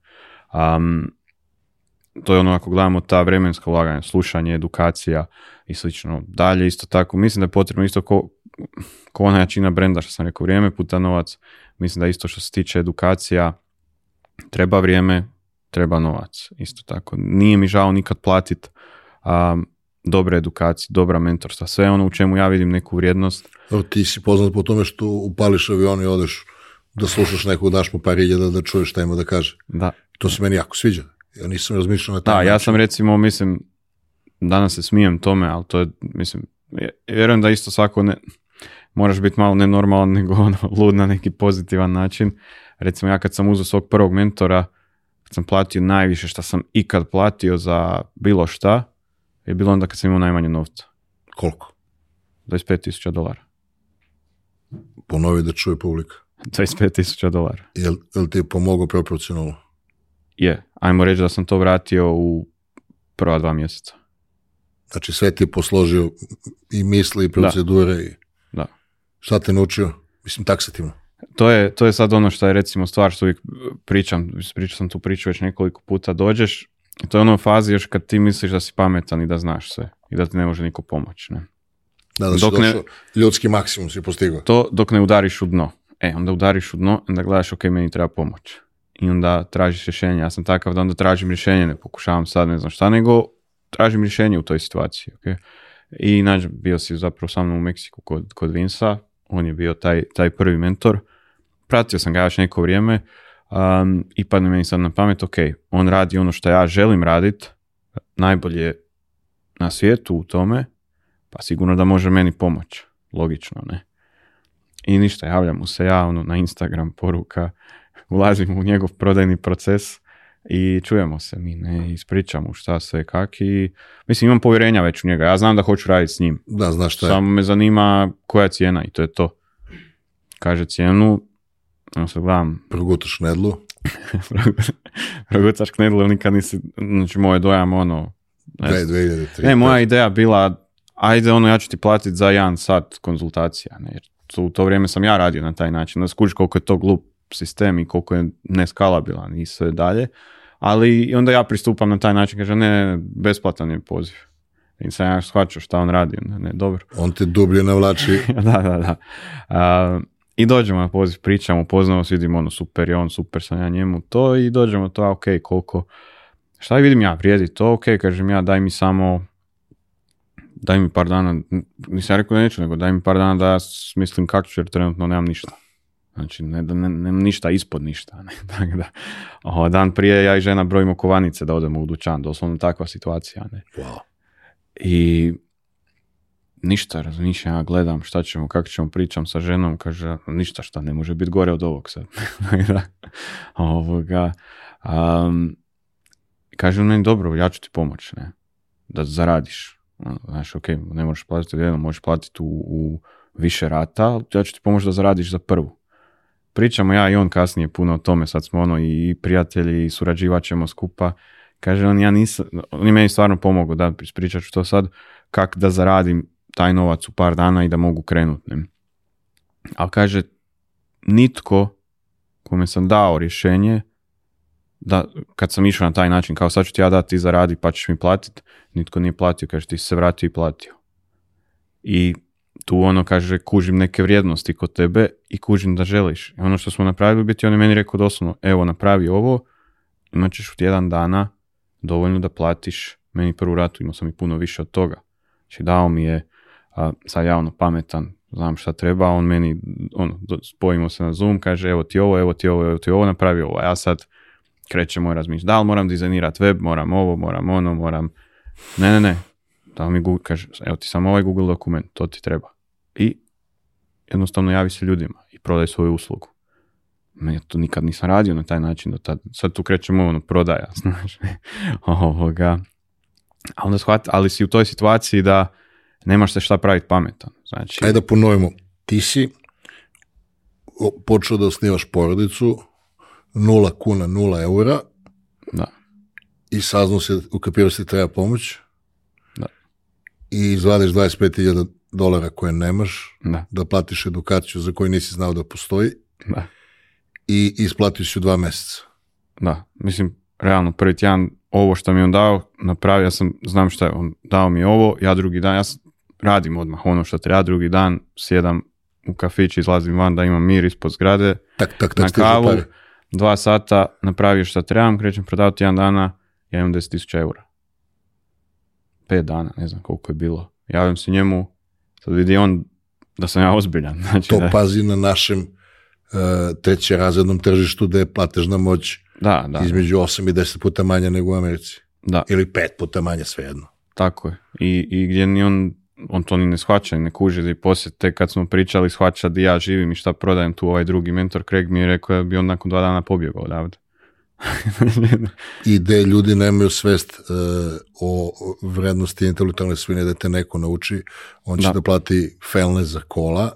to je ono ako gledamo ta vremenska ulaganja, slušanje, edukacija i slično. Dalje isto tako, mislim da je potrebno isto ko, ko ona jačina brenda, što sam rekao, vrijeme puta novac, mislim da isto što se tiče edukacija, treba vrijeme, treba novac, isto tako. Nije mi žao nikad platit um, dobre edukacije, dobra mentorstva, sve ono u čemu ja vidim neku vrijednost. ti si poznat po tome što upališ avion i odeš da slušaš nekog, daš mu par da čuješ šta ima da kaže. Da. To se meni jako sviđa. Ja nisam razmišljao na taj Da, ja sam recimo, mislim, danas se smijem tome, ali to je, mislim, vjerujem da isto svako ne, moraš biti malo nenormalan (laughs) nego ono, lud na neki pozitivan način. Recimo ja kad sam uzeo svog prvog mentora, kad sam platio najviše što sam ikad platio za bilo šta, je bilo onda kad sam imao najmanje novca. Koliko? 25.000 dolara. Ponovi da čuje publika. 25.000 (laughs) dolara. Jel, jel ti je pomogao proporcionalno? je, ajmo reći da sam to vratio u prva dva mjeseca. Znači sve ti je posložio i misli i procedure da. i... Da. Šta te naučio? Mislim taksativno. To je, to je sad ono što je recimo stvar što uvijek pričam, pričao sam tu priču već nekoliko puta, dođeš i to je ono fazi još kad ti misliš da si pametan i da znaš sve i da ti ne može niko pomoći. Ne? Da, da dok ne, ljudski maksimum si postigao. To dok ne udariš u dno. E, onda udariš u dno, onda gledaš, ok, meni treba pomoć i onda tražiš rješenje. Ja sam takav da onda tražim rješenje, ne pokušavam sad ne znam šta, nego tražim rješenje u toj situaciji. Okay? I nađem, bio si zapravo sa mnom u Meksiku kod, kod Vinsa, on je bio taj, taj prvi mentor. Pratio sam ga još neko vrijeme um, i padne meni sad na pamet, ok, on radi ono što ja želim radit, najbolje na svijetu u tome, pa sigurno da može meni pomoć, logično, ne? I ništa, javljam mu se ja, ono, na Instagram poruka, ulazimo u njegov prodajni proces i čujemo se, mi ne ispričamo šta sve kak i mislim imam povjerenja već u njega, ja znam da hoću raditi s njim. Da, znaš je. Samo me zanima koja cijena i to je to. Kaže cijenu, ono se gledam. (laughs) Progutaš knedlu. (laughs) Progutaš knedlu, nikad nisi, znači moj dojam ono. Ne, ne moja ideja bila, ajde ono ja ću ti platiti za jedan sat konzultacija, ne, jer u to vrijeme sam ja radio na taj način, da skužiš koliko je to glup sistem i koliko je neskalabilan i sve dalje. Ali i onda ja pristupam na taj način, kažem ne, besplatan je poziv. I sam ja shvaćao šta on radi, ne, dobro. On te dublje navlači. (laughs) da, da, da. I dođemo na poziv, pričamo, poznamo se, vidimo ono super je on, super sam ja njemu to i dođemo to, ok, koliko, šta vidim ja, vrijedi to, ok, kažem ja daj mi samo daj mi par dana, nisam rekao da neću, nego daj mi par dana da ja smislim kako ću jer trenutno nemam ništa. Znači, ne, ništa ispod ništa. (laughs) Ne? da, dan prije ja i žena brojimo kovanice da odemo u dućan. Doslovno takva situacija. Ne? I ništa, razmišljam, ja gledam šta ćemo, kako ćemo, pričam sa ženom, kaže, ništa šta, ne može biti gore od ovog sad. (laughs) da, ovoga. Um, kaže dobro, ja ću ti pomoć, ne, da zaradiš. Ono, znaš, ok, ne možeš platiti jednom možeš platiti u, više rata, ja ću ti pomoći da zaradiš za prvu pričamo ja i on kasnije puno o tome, sad smo ono i prijatelji i surađivat skupa. Kaže on, ja nisam, on je meni stvarno pomogao da pričat ću to sad, kak da zaradim taj novac u par dana i da mogu krenut. Ali kaže, nitko kome sam dao rješenje, da, kad sam išao na taj način, kao sad ću ti ja dati, ti zaradi pa ćeš mi platiti, nitko nije platio, kaže ti se vratio i platio. I tu ono kaže kužim neke vrijednosti kod tebe i kužim da želiš. I ono što smo napravili biti on je meni rekao doslovno evo napravi ovo imat ćeš u tjedan dana dovoljno da platiš meni prvu ratu, imao sam i puno više od toga. Znači dao mi je, a, sad javno pametan, znam šta treba, on meni, ono, spojimo se na Zoom, kaže evo ti ovo, evo ti ovo, evo ti ovo, napravi ovo. Ja sad krećem moj razmišljati, da li moram dizajnirati web, moram ovo, moram ono, moram... Ne, ne, ne, da mi kaže, evo ti samo ovaj Google dokument, to ti treba. I jednostavno javi se ljudima i prodaj svoju uslugu. Ja to nikad nisam radio na taj način do tad. Sad tu krećemo ono, prodaja, (laughs) znaš. Ovoga. A onda shvati, ali si u toj situaciji da nemaš se šta praviti pametan. Znači... Ajde da ponovimo. Ti si počeo da osnivaš porodicu, nula kuna, nula eura. Da. I saznao se, ukapirao se treba pomoć i izvadiš 25.000 dolara koje nemaš, da. da platiš edukaciju za koju nisi znao da postoji i isplatiš ju dva mjeseca. Da, mislim, realno prvi tjedan ovo što mi on dao, napravio sam, znam šta je, on dao mi ovo, ja drugi dan, ja radim odmah ono što treba, drugi dan sjedam u kafić, izlazim van da imam mir ispod zgrade, tak, tak, tak, na kavu, dva sata, napravio šta trebam, krećem prodavati jedan dana, ja imam 10.000 eura pet dana, ne znam koliko je bilo. Javim se njemu, sad vidi on da sam ja ozbiljan. (laughs) Znači, to pazi na našem uh, e, treće razrednom tržištu da je platežna moć da, da. između 8 i 10 puta manja nego u Americi. Da. Ili pet puta manje, svejedno. Tako je. I, i gdje ni on, on to ni ne shvaća, ne kuži da i poslije te kad smo pričali shvaća da ja živim i šta prodajem tu ovaj drugi mentor, Craig mi je rekao da bi on nakon dva dana pobjegao odavde. I gde ljudi nemaju svest uh, o vrednosti intelektualne svine da te neko nauči, on će da, da plati felne za kola,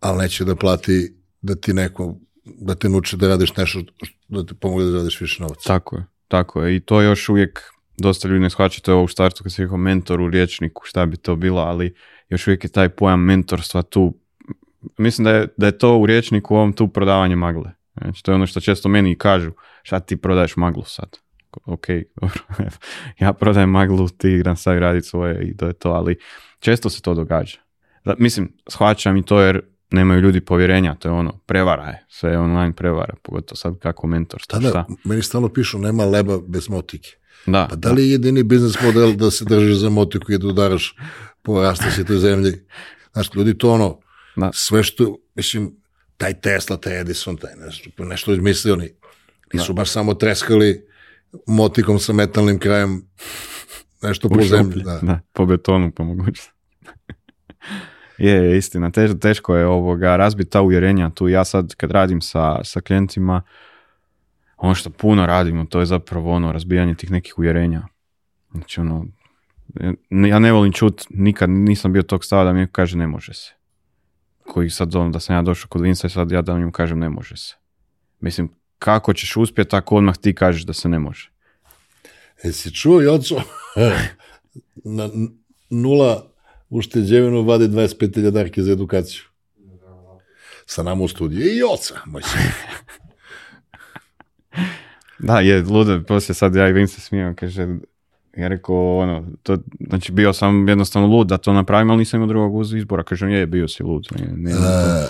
ali neće da plati da ti neko, da te nauči da radiš nešto, da ti pomogne da radiš više novca. Tako je, tako je. I to još uvijek dosta ljudi ne shvaća, to je ovo u startu kad si rekao u riječniku, šta bi to bilo, ali još uvijek je taj pojam mentorstva tu. Mislim da je, da je to u riječniku ovom tu prodavanje magle. Znači, to je ono što često meni i kažu šta ti prodaješ maglu sad? Ok, dobro, (laughs) ja prodajem maglu, ti sad raditi svoje i to je to, ali često se to događa. Mislim, shvaćam i to jer nemaju ljudi povjerenja, to je ono, prevara je, sve je online prevara, pogotovo sad kako mentor. Tada, šta? meni stalo pišu, nema leba bez motike. Da, pa da, li je jedini biznis model da se držiš za motiku i da udaraš po toj zemlji? Znaš, ljudi to ono, da. sve što, mislim, taj Tesla, taj Edison, taj nešto, nešto izmislio nisu baš samo treskali motikom sa metalnim krajem nešto po zemlji. po betonu pa moguće. (laughs) je, je, istina. Teško, teško je ovoga razbiti ta uvjerenja tu. Ja sad kad radim sa, sa klijentima, ono što puno radimo, to je zapravo ono razbijanje tih nekih uvjerenja. Znači ono, ja ne volim čut, nikad nisam bio tog stava da mi kaže ne može se. Koji sad ono da sam ja došao kod Vinca i sad ja da njemu kažem ne može se. Mislim, kako ćeš uspjeti ako odmah ti kažeš da se ne može? Jesi čuo, Joco, (laughs) na nula ušteđevinu vade 25.000 darke za edukaciju. Sa nama u studiju i oca moj (laughs) Da, je, luda poslije sad ja i Vince se smijem, kaže, ja rekao, ono, to, znači bio sam jednostavno lud da to napravim, ali nisam imao drugog izbora. kaže je, bio si lud. E,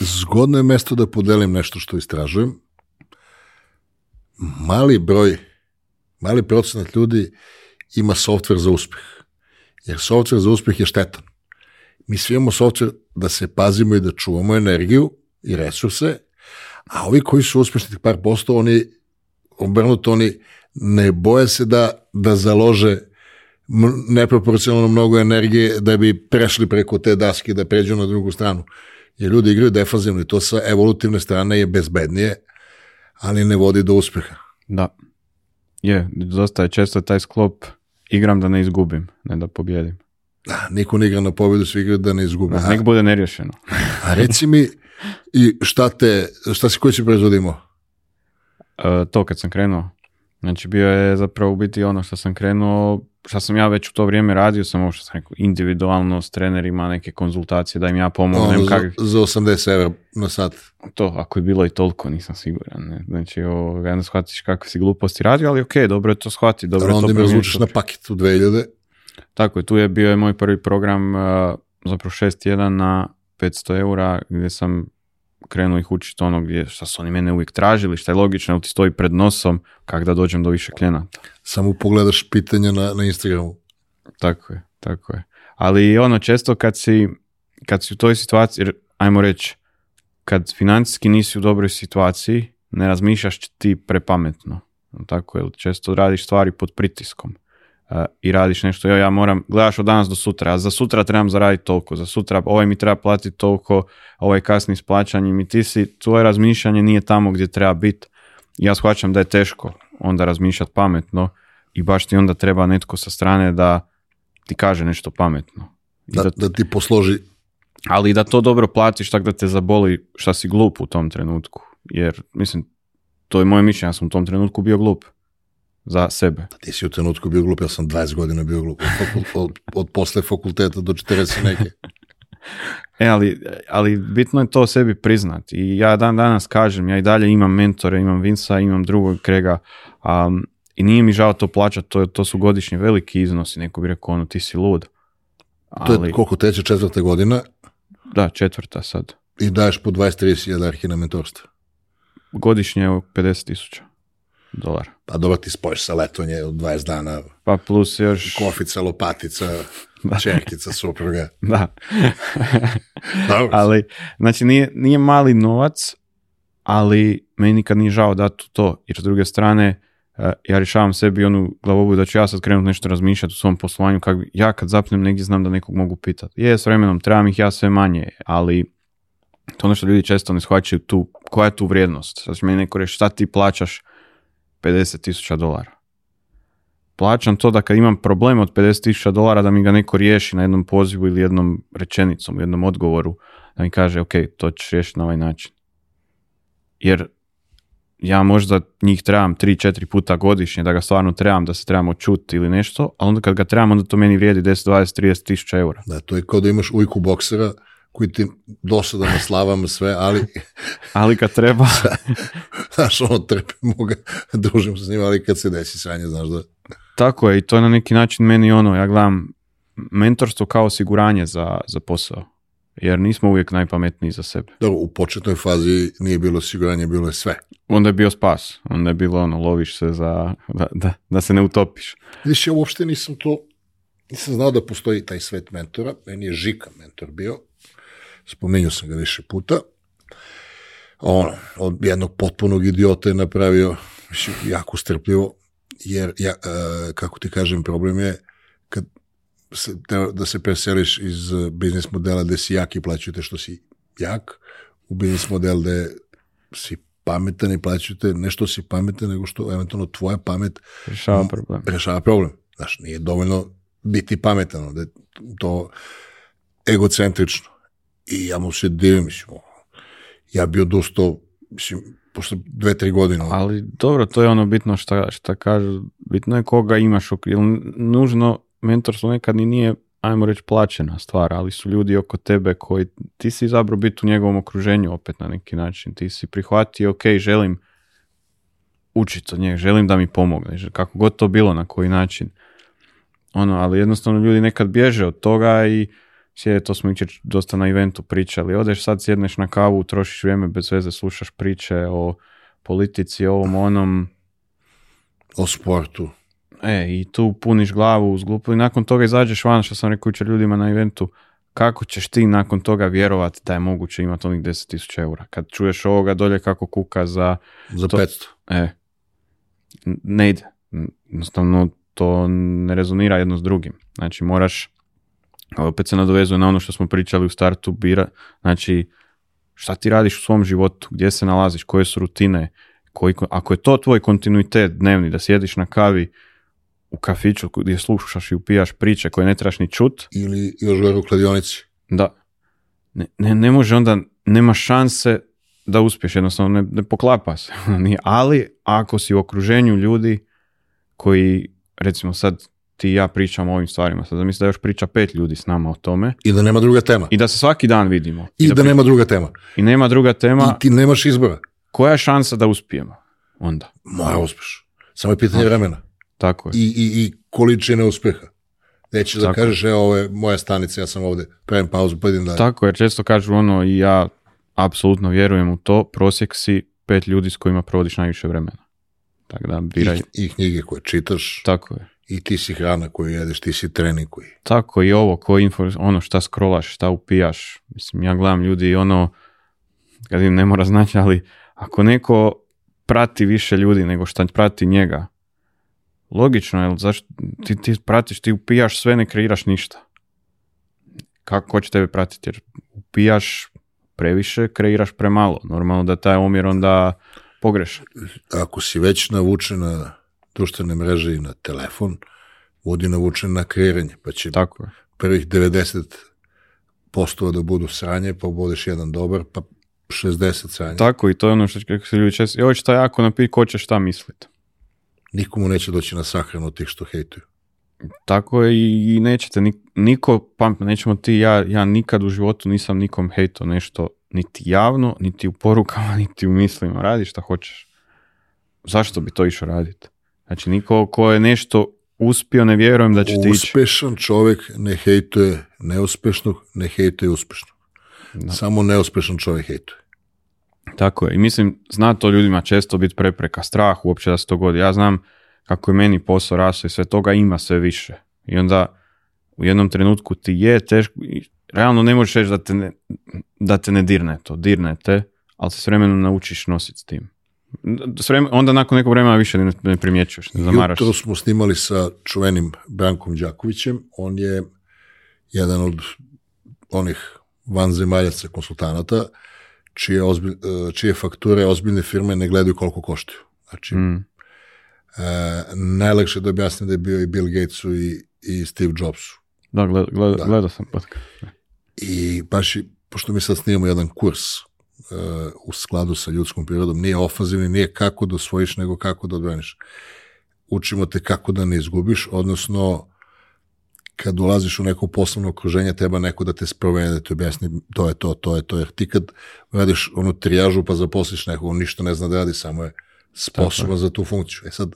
zgodno je mesto da podelim nešto što istražujem mali broj, mali procenat ljudi ima softver za uspjeh. Jer softver za uspjeh je štetan. Mi svi imamo softver da se pazimo i da čuvamo energiju i resurse, a ovi koji su uspešni par posto, oni obrnuto, oni ne boje se da, da založe neproporcionalno mnogo energije da bi prešli preko te daske, da pređu na drugu stranu. Jer ljudi igraju defazivno i to sa evolutivne strane je bezbednije, ali ne vodi do uspjeha. Da. Je, dosta je često taj sklop igram da ne izgubim, ne da pobjedim. Da, niko ne igra na pobjedu, svi igraju da ne izgubim. Da, nek bude nerješeno. A reci mi, i šta te, šta si, koji si proizvodimo? E, to kad sam krenuo. Znači bio je zapravo u biti ono što sam krenuo, što sam ja već u to vrijeme radio, sam ovo sam rekao, individualno s trenerima neke konzultacije da im ja pomognem. No, kak... za, 80 euro na sat. To, ako je bilo i toliko, nisam siguran. Ne? Znači, ovoga, shvatiš kakve si gluposti radio, ali ok, dobro je to shvati. Dobro je onda na paket u 2000. Tako je, tu je bio je moj prvi program, zapravo 6.1 na 500 eura, gdje sam krenuo ih učiti ono gdje, šta su oni mene uvijek tražili, šta je logično, ti stoji pred nosom, kak da dođem do više klijenata. Samo pogledaš pitanja na, na Instagramu. Tako je, tako je. Ali ono, često kad si, kad u toj situaciji, ajmo reći, kad financijski nisi u dobroj situaciji, ne razmišljaš ti prepametno. Tako je, često radiš stvari pod pritiskom i radiš nešto, jo, ja moram, gledaš od danas do sutra, a za sutra trebam zaraditi toliko, za sutra ovaj mi treba platiti toliko, ovaj kasni s plaćanjem i ti si, tvoje razmišljanje nije tamo gdje treba biti. Ja shvaćam da je teško onda razmišljati pametno i baš ti onda treba netko sa strane da ti kaže nešto pametno. da, ti posloži. Ali da to dobro platiš tako da te zaboli šta si glup u tom trenutku. Jer, mislim, to je moje mišljenje, ja sam u tom trenutku bio glup za sebe. Ti si u trenutku bio glup, ja sam 20 godina bio glup, od, posle fakulteta do 40 neke. (laughs) E, ali, ali bitno je to sebi priznati I ja dan danas kažem, ja i dalje imam mentore, imam Vinsa, imam drugog Krega. Um, I nije mi žao to plaćati, to, to su godišnji veliki iznosi. Neko bi rekao, ono, ti si lud. Ali, to je koliko teče četvrta godina? Da, četvrta sad. I daješ po 20-30 jedarhina na Godišnje je 50 tisuća dolara pa dobro ti spojiš sa letonje od 20 dana. Pa plus još... Kofica, lopatica, (laughs) da. supruga. (laughs) da. (laughs) dobro. Ali, znači, nije, nije mali novac, ali meni nikad nije žao dati to, jer s druge strane, eh, ja rješavam sebi onu glavobu da ću ja sad krenut nešto razmišljati u svom poslovanju, kak, ja kad zapnem negdje znam da nekog mogu pitat Je, s vremenom trebam ih ja sve manje, ali to ono što ljudi često ne shvaćaju tu, koja je tu vrijednost. Znači, meni neko reći, šta ti plaćaš 50 tisuća dolara. Plaćam to da kad imam problem od 50 tisuća dolara da mi ga neko riješi na jednom pozivu ili jednom rečenicom, jednom odgovoru, da mi kaže ok, to ćeš riješiti na ovaj način. Jer ja možda njih trebam 3-4 puta godišnje, da ga stvarno trebam, da se trebamo čuti ili nešto, ali onda kad ga trebam, onda to meni vrijedi 10, 20, 30 tisuća eura. Da, to je kao da imaš ujku boksera koji ti dosada, na slavama sve, ali... (laughs) ali kad treba... (laughs) znaš, ono, trpimo ga, družimo se s njima, ali kad se desi sranje, znaš da... Tako je, i to je na neki način meni ono, ja gledam mentorstvo kao osiguranje za, za posao. Jer nismo uvijek najpametniji za sebe. Dobro, u početnoj fazi nije bilo osiguranje, bilo je sve. Onda je bio spas. Onda je bilo ono, loviš se za, da, da, se ne utopiš. Više, ja uopšte nisam to, nisam znao da postoji taj svet mentora. Meni je Žika mentor bio, spominjao sam ga više puta, ono, od jednog potpunog idiota je napravio jako strpljivo, jer, ja, e, kako ti kažem, problem je kad se, da se preseliš iz biznis modela gde si jak i plaćujete što si jak, u biznis model gde si pametan i plaćujete ne što si pametan, nego što eventualno tvoja pamet rešava problem. Rešava problem. Znaš, nije dovoljno biti pametan, da to egocentrično i ja mu se divim, ono, ja bio dosta, mislim, pošto dve, tri godine. Ono. Ali dobro, to je ono bitno šta, šta kažu, bitno je koga imaš, jer nužno mentorstvo nekad ni nije, ajmo reći, plaćena stvar, ali su ljudi oko tebe koji, ti si zabro biti u njegovom okruženju opet na neki način, ti si prihvatio, ok, želim učiti od njega, želim da mi pomogne, kako god to bilo, na koji način. Ono, ali jednostavno ljudi nekad bježe od toga i Sjede, to smo jučer dosta na eventu pričali. Odeš sad, sjedneš na kavu, trošiš vrijeme bez veze, slušaš priče o politici, ovom, onom. O sportu. E, i tu puniš glavu, uz glupu i nakon toga izađeš van, što sam rekao jučer ljudima na eventu, kako ćeš ti nakon toga vjerovati da je moguće imati onih 10.000 eura? Kad čuješ ovoga dolje kako kuka za... Za 500. E, ne ide. Jednostavno to ne rezonira jedno s drugim. Znači moraš opet se nadovezuje na ono što smo pričali u startu bira, znači šta ti radiš u svom životu, gdje se nalaziš, koje su rutine, koji, ako je to tvoj kontinuitet dnevni, da sjediš na kavi u kafiću gdje slušaš i upijaš priče koje ne trebaš ni čut. Ili još u kladionici. Da. Ne, ne, ne, može onda, nema šanse da uspiješ, jednostavno ne, ne poklapa se. (laughs) Ali ako si u okruženju ljudi koji, recimo sad, ti ja pričam o ovim stvarima. Sad mislim da još priča pet ljudi s nama o tome. I da nema druga tema. I da se svaki dan vidimo. I, da, nema druga tema. I nema druga tema. I ti nemaš izbora. Koja je šansa da uspijemo onda? Moja uspješ. Samo je pitanje vremena. Tako je. I, i, i količine uspjeha. Neće da kažeš, evo, e, ovo je moja stanica, ja sam ovdje, pravim pauzu, pa idem dalje. Tako, je, često kažu ono, i ja apsolutno vjerujem u to, prosjek si pet ljudi s kojima provodiš najviše vremena. Tako da biraj. I, i knjige koje čitaš. Tako je i ti si hrana koju jedeš, ti si trening koji. Tako i ovo, ko info, ono šta scrollaš, šta upijaš. Mislim, ja gledam ljudi ono, kad im ne mora znaći, ali ako neko prati više ljudi nego šta prati njega, logično je, zašto ti, ti pratiš, ti upijaš sve, ne kreiraš ništa. Kako ko će tebe pratiti? Jer upijaš previše, kreiraš premalo. Normalno da taj omjer onda pogrešan. Ako si već navučena društvene mreže i na telefon, vodi navučen na kreiranje, pa će Tako prvih 90 postova da budu sranje, pa budeš jedan dobar, pa 60 sranje. Tako i to je ono što kako se ljudi često, joj šta jako napiti, ko će šta misliti. Nikomu neće doći na sahranu tih što hejtuju. Tako je i nećete, niko, pam, nećemo ti, ja, ja nikad u životu nisam nikom hejto nešto, niti javno, niti u porukama, (laughs) niti u mislima, radi šta hoćeš. Zašto bi to išao raditi? Znači niko ko je nešto uspio, ne vjerujem da će ti ići. Uspešan čovjek ne hejtuje neuspešnog, ne hejtuje uspešnog. Da. Samo neuspešan čovjek hejtuje. Tako je. I mislim, zna to ljudima često biti prepreka, strah uopće da se to godi. Ja znam kako je meni posao rasao i sve toga ima sve više. I onda u jednom trenutku ti je teško, realno ne možeš reći da te ne, da te ne dirne to, dirne te, ali se s vremenom naučiš nositi s tim onda nakon nekog vremena više ne primjećuješ, ne zamaraš. Jutro smo snimali sa čuvenim Brankom Đakovićem, on je jedan od onih vanzemaljaca konsultanata, čije, e, čije fakture ozbiljne firme ne gledaju koliko koštaju. Znači, mm. E, najlakše da objasnim da je bio i Bill Gatesu i, i Steve Jobsu. Da, gledao gleda, gleda sam. I baš, pošto mi sad snimamo jedan kurs u skladu sa ljudskom prirodom nije ofazivni, nije kako da osvojiš, nego kako da odbraniš. Učimo te kako da ne izgubiš, odnosno kad ulaziš u neko poslovno okruženje, treba neko da te sprovene, da ti objasni to je to, to je to. Jer ti kad radiš onu trijažu pa zaposliš nekog, on ništa ne zna da radi, samo je sposoban za tu funkciju. E sad,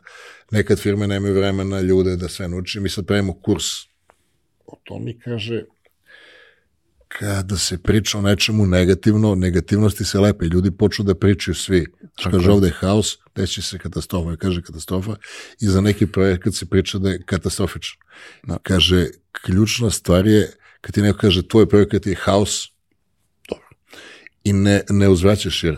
nekad firme nemaju vremena ljude da sve nauči, mi sad pravimo kurs. O to mi kaže, kada se priča o nečemu negativno, negativnosti se lepe ljudi počnu da pričaju svi. Tako. kaže ovde je haos, deći se katastrofa, kaže katastrofa i za neki projekat se priča da je katastrofičan. Kaže, ključna stvar je kad ti neko kaže tvoj projekat je haos, dobro, i ne, ne uzvraćaš jer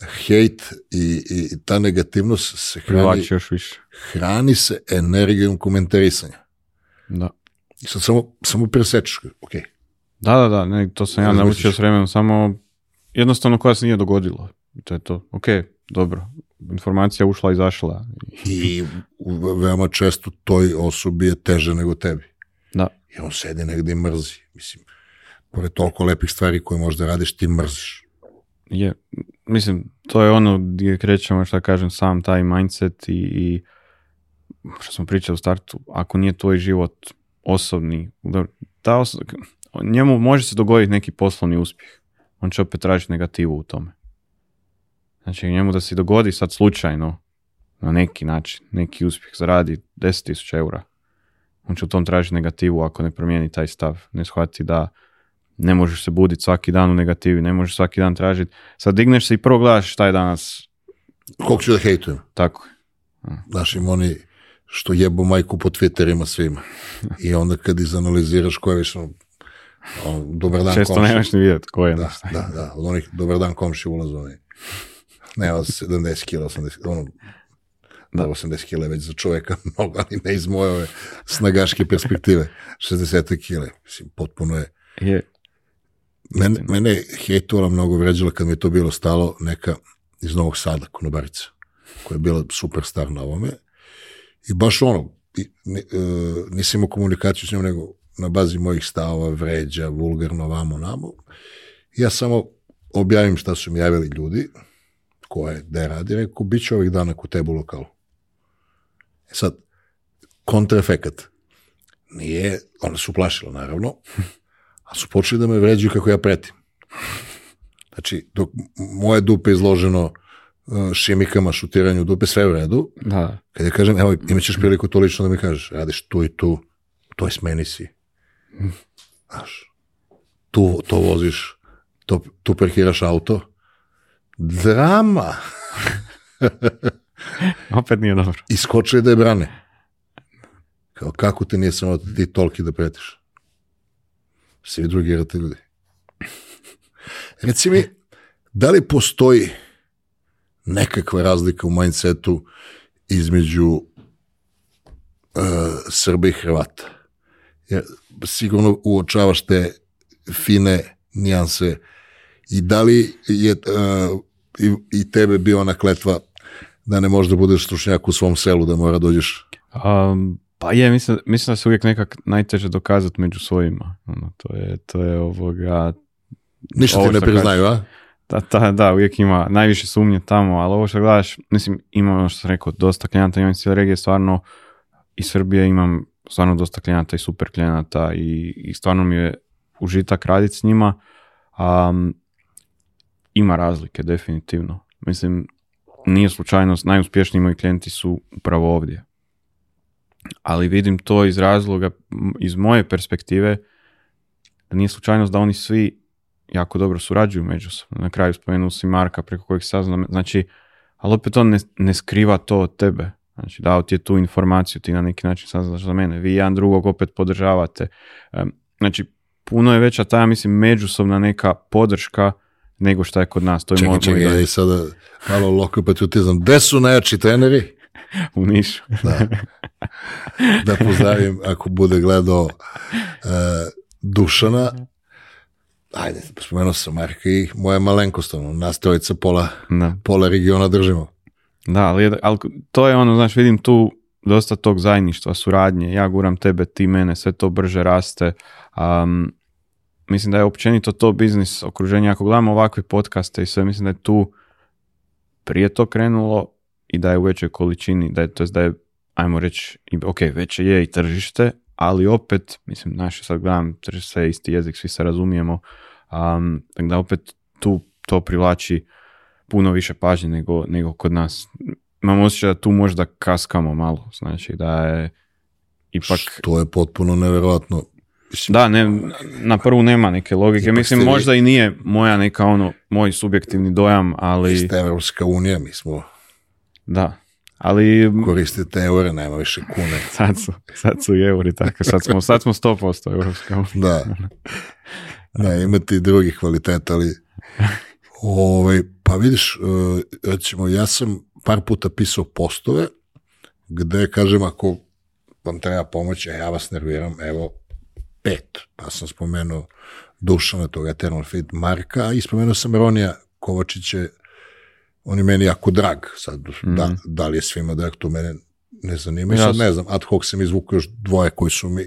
hejt i, ta negativnost se hrani, više. hrani se energijom komentarisanja. Da. samo, samo presečeš, ok, da, da, da, to sam ja naučio s vremenom, samo jednostavno koja se nije dogodila. To je to, ok, dobro, informacija ušla, izašla. I veoma često toj osobi je teže nego tebi. Da. I on sedi negde i mrzi. Mislim, pored toliko lepih stvari koje možda radiš, ti mrziš. Je, mislim, to je ono gdje krećemo, šta kažem, sam taj mindset i, i što smo pričali u startu, ako nije tvoj život osobni, ta osoba, njemu može se dogoditi neki poslovni uspjeh. On će opet tražiti negativu u tome. Znači njemu da se dogodi sad slučajno na neki način, neki uspjeh zaradi 10.000 eura. On će u tom tražiti negativu ako ne promijeni taj stav. Ne shvati da ne možeš se buditi svaki dan u negativi, ne možeš svaki dan tražiti. Sad digneš se i prvo gledaš šta je danas. Koliko ću da hejtujem? Tako je. Znaš, im oni što jebu majku po Twitterima svima. (laughs) I onda kad izanaliziraš koja je više dobar dan Često komši. nemaš ni vidjeti ko je. Da, da, da, od onih dobar dan komši ulazu oni. Ne, od 70 kilo, 80 ono, da. 80 kilo je već za čoveka (laughs) mnogo, ali ne iz moje ove snagaške perspektive. 60 kilo mislim, potpuno je. Je. Mene, mene je hejtura mnogo vređala kad mi je to bilo stalo neka iz Novog Sada, konobarica, koja je bila superstar na ovome. I baš ono, e, nisam imao komunikaciju s njom, nego na bazi mojih stavova vređa, vulgarno, vamo, namo. Ja samo objavim šta su mi javili ljudi, koje da je radi, reku bit ću ovih dana u tebu lokalu. E sad, kontrafekat. Nije, ona su plašila, naravno, a (laughs) su počeli da me vređuju kako ja pretim. Znači, dok moje dupe izloženo e, šimikama, šutiranju dupe, sve u redu. Da. Kad ja kažem, evo, imat ćeš priliku to lično da mi kažeš, radiš tu i tu, u toj smeni si, Znaš, tu to voziš, to, tu parkiraš auto. Drama! (laughs) Opet nije dobro. Iskoče da je brane. Kao, kako te nije samo ti toliki da pretiš? Svi drugi rati ljudi. (laughs) Reci mi, da li postoji nekakva razlika u mindsetu između uh, Srba i Hrvata? Jer sigurno uočavaš te fine nijanse i da li je e, i, tebe bio ona kletva da ne možeš da budeš stručnjak u svom selu, da mora dođeš? pa je, mislim, mislim da se uvijek nekak najteže dokazati među svojima. Ono, to je, to je ovoga... Ništa ne priznaju, a? Da, da, da, uvijek ima najviše sumnje tamo, ali ovo što gledaš, mislim, imam ono što sam rekao, dosta klijenta, imam sve regije, stvarno iz Srbije imam stvarno dosta klijenata i super klijenata i, i stvarno mi je užitak raditi s njima. Um, ima razlike, definitivno. Mislim, nije slučajnost, najuspješniji moji klijenti su upravo ovdje. Ali vidim to iz razloga, iz moje perspektive, da nije slučajnost da oni svi jako dobro surađuju međusobno. Na kraju spomenuo si Marka preko kojeg saznam, znači, ali opet on ne, ne skriva to od tebe. Znači, dao ti je tu informaciju, ti na neki način saznaš za mene. Vi jedan drugog opet podržavate. Znači, puno je veća ta, mislim, međusobna neka podrška nego šta je kod nas. To je čekaj, čekaj, ja i sada malo Gde su najjači treneri? (laughs) U Nišu. Da, da pozdravim ako bude gledao e, Dušana, ajde, spomenuo sam Marka i moja malenkost, ono, nas trojica pola, pola regiona držimo. Da, ali, to je ono, znaš, vidim tu dosta tog zajedništva, suradnje, ja guram tebe, ti mene, sve to brže raste. Um, mislim da je općenito to biznis okruženje. Ako gledamo ovakve podcaste i sve, mislim da je tu prije to krenulo i da je u većoj količini, da je, to da je, ajmo reći, ok, veće je i tržište, ali opet, mislim, znaš, sad gledam, tržište je isti jezik, svi se razumijemo, um, tako da opet tu to privlači puno više pažnje nego, nego kod nas. Imam osjećaj da tu možda kaskamo malo, znači da je ipak... To je potpuno nevjerojatno. da, ne, na prvu nema neke logike. Mislim, možda i nije moja neka ono, moj subjektivni dojam, ali... Ste Evropska unija, mi smo... Da, ali... Koristite eure, nema više kune. (laughs) Sad su, sad euri, tako, sad smo, sad smo 100% Evropska unija. Da. da, imate i drugih kvaliteta, ali... Ovaj, pa vidiš, e, recimo, ja sam par puta pisao postove gde, kažem, ako vam treba pomoć, a e, ja vas nerviram, evo, pet. Pa sam spomenuo Dušana, toga Eternal Feed Marka, a ispomenuo sam Ronija Kovačiće, on je meni jako drag, sad, mhm. da, li je svima drag, to mene ne zanima, i sad ne znam, ad hoc sam izvukao još dvoje koji su mi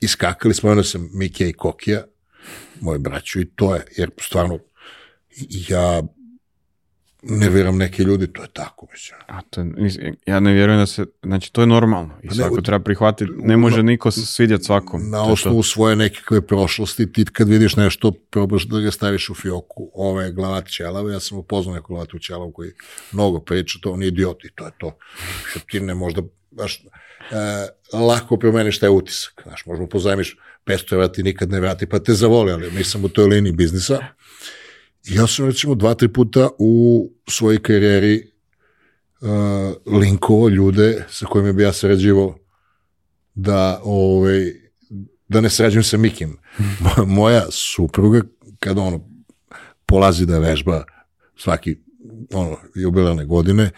iskakali, spomenuo sam mike i Kokija, moje braću, i to je, jer stvarno, ja ne vjerujem neki ljudi, to je tako, mislim. ja ne vjerujem da se, znači to je normalno i pa svako treba prihvatiti, ne može niko se svidjeti svakom. Na osnovu svoje nekakve prošlosti, ti kad vidiš nešto, probaš da ga staviš u fioku. Ovo je glavat ćelava, ja sam upoznao neku u ćelavu koji mnogo priča, to on je idiot i to je to. Što ti ne možda baš e, lako promeniš taj utisak, znaš, možda mu pozajmiš 500 evra ti nikad ne vrati, pa te zavoli, ali nisam u toj liniji biznisa ja sam recimo dva, tri puta u svojoj karijeri uh, linkovao ljude sa kojima bi ja sređivo da, ovaj, da ne sređujem sa Mikim. (laughs) Moja supruga, kada ono polazi da vežba svaki ono, jubilarne godine,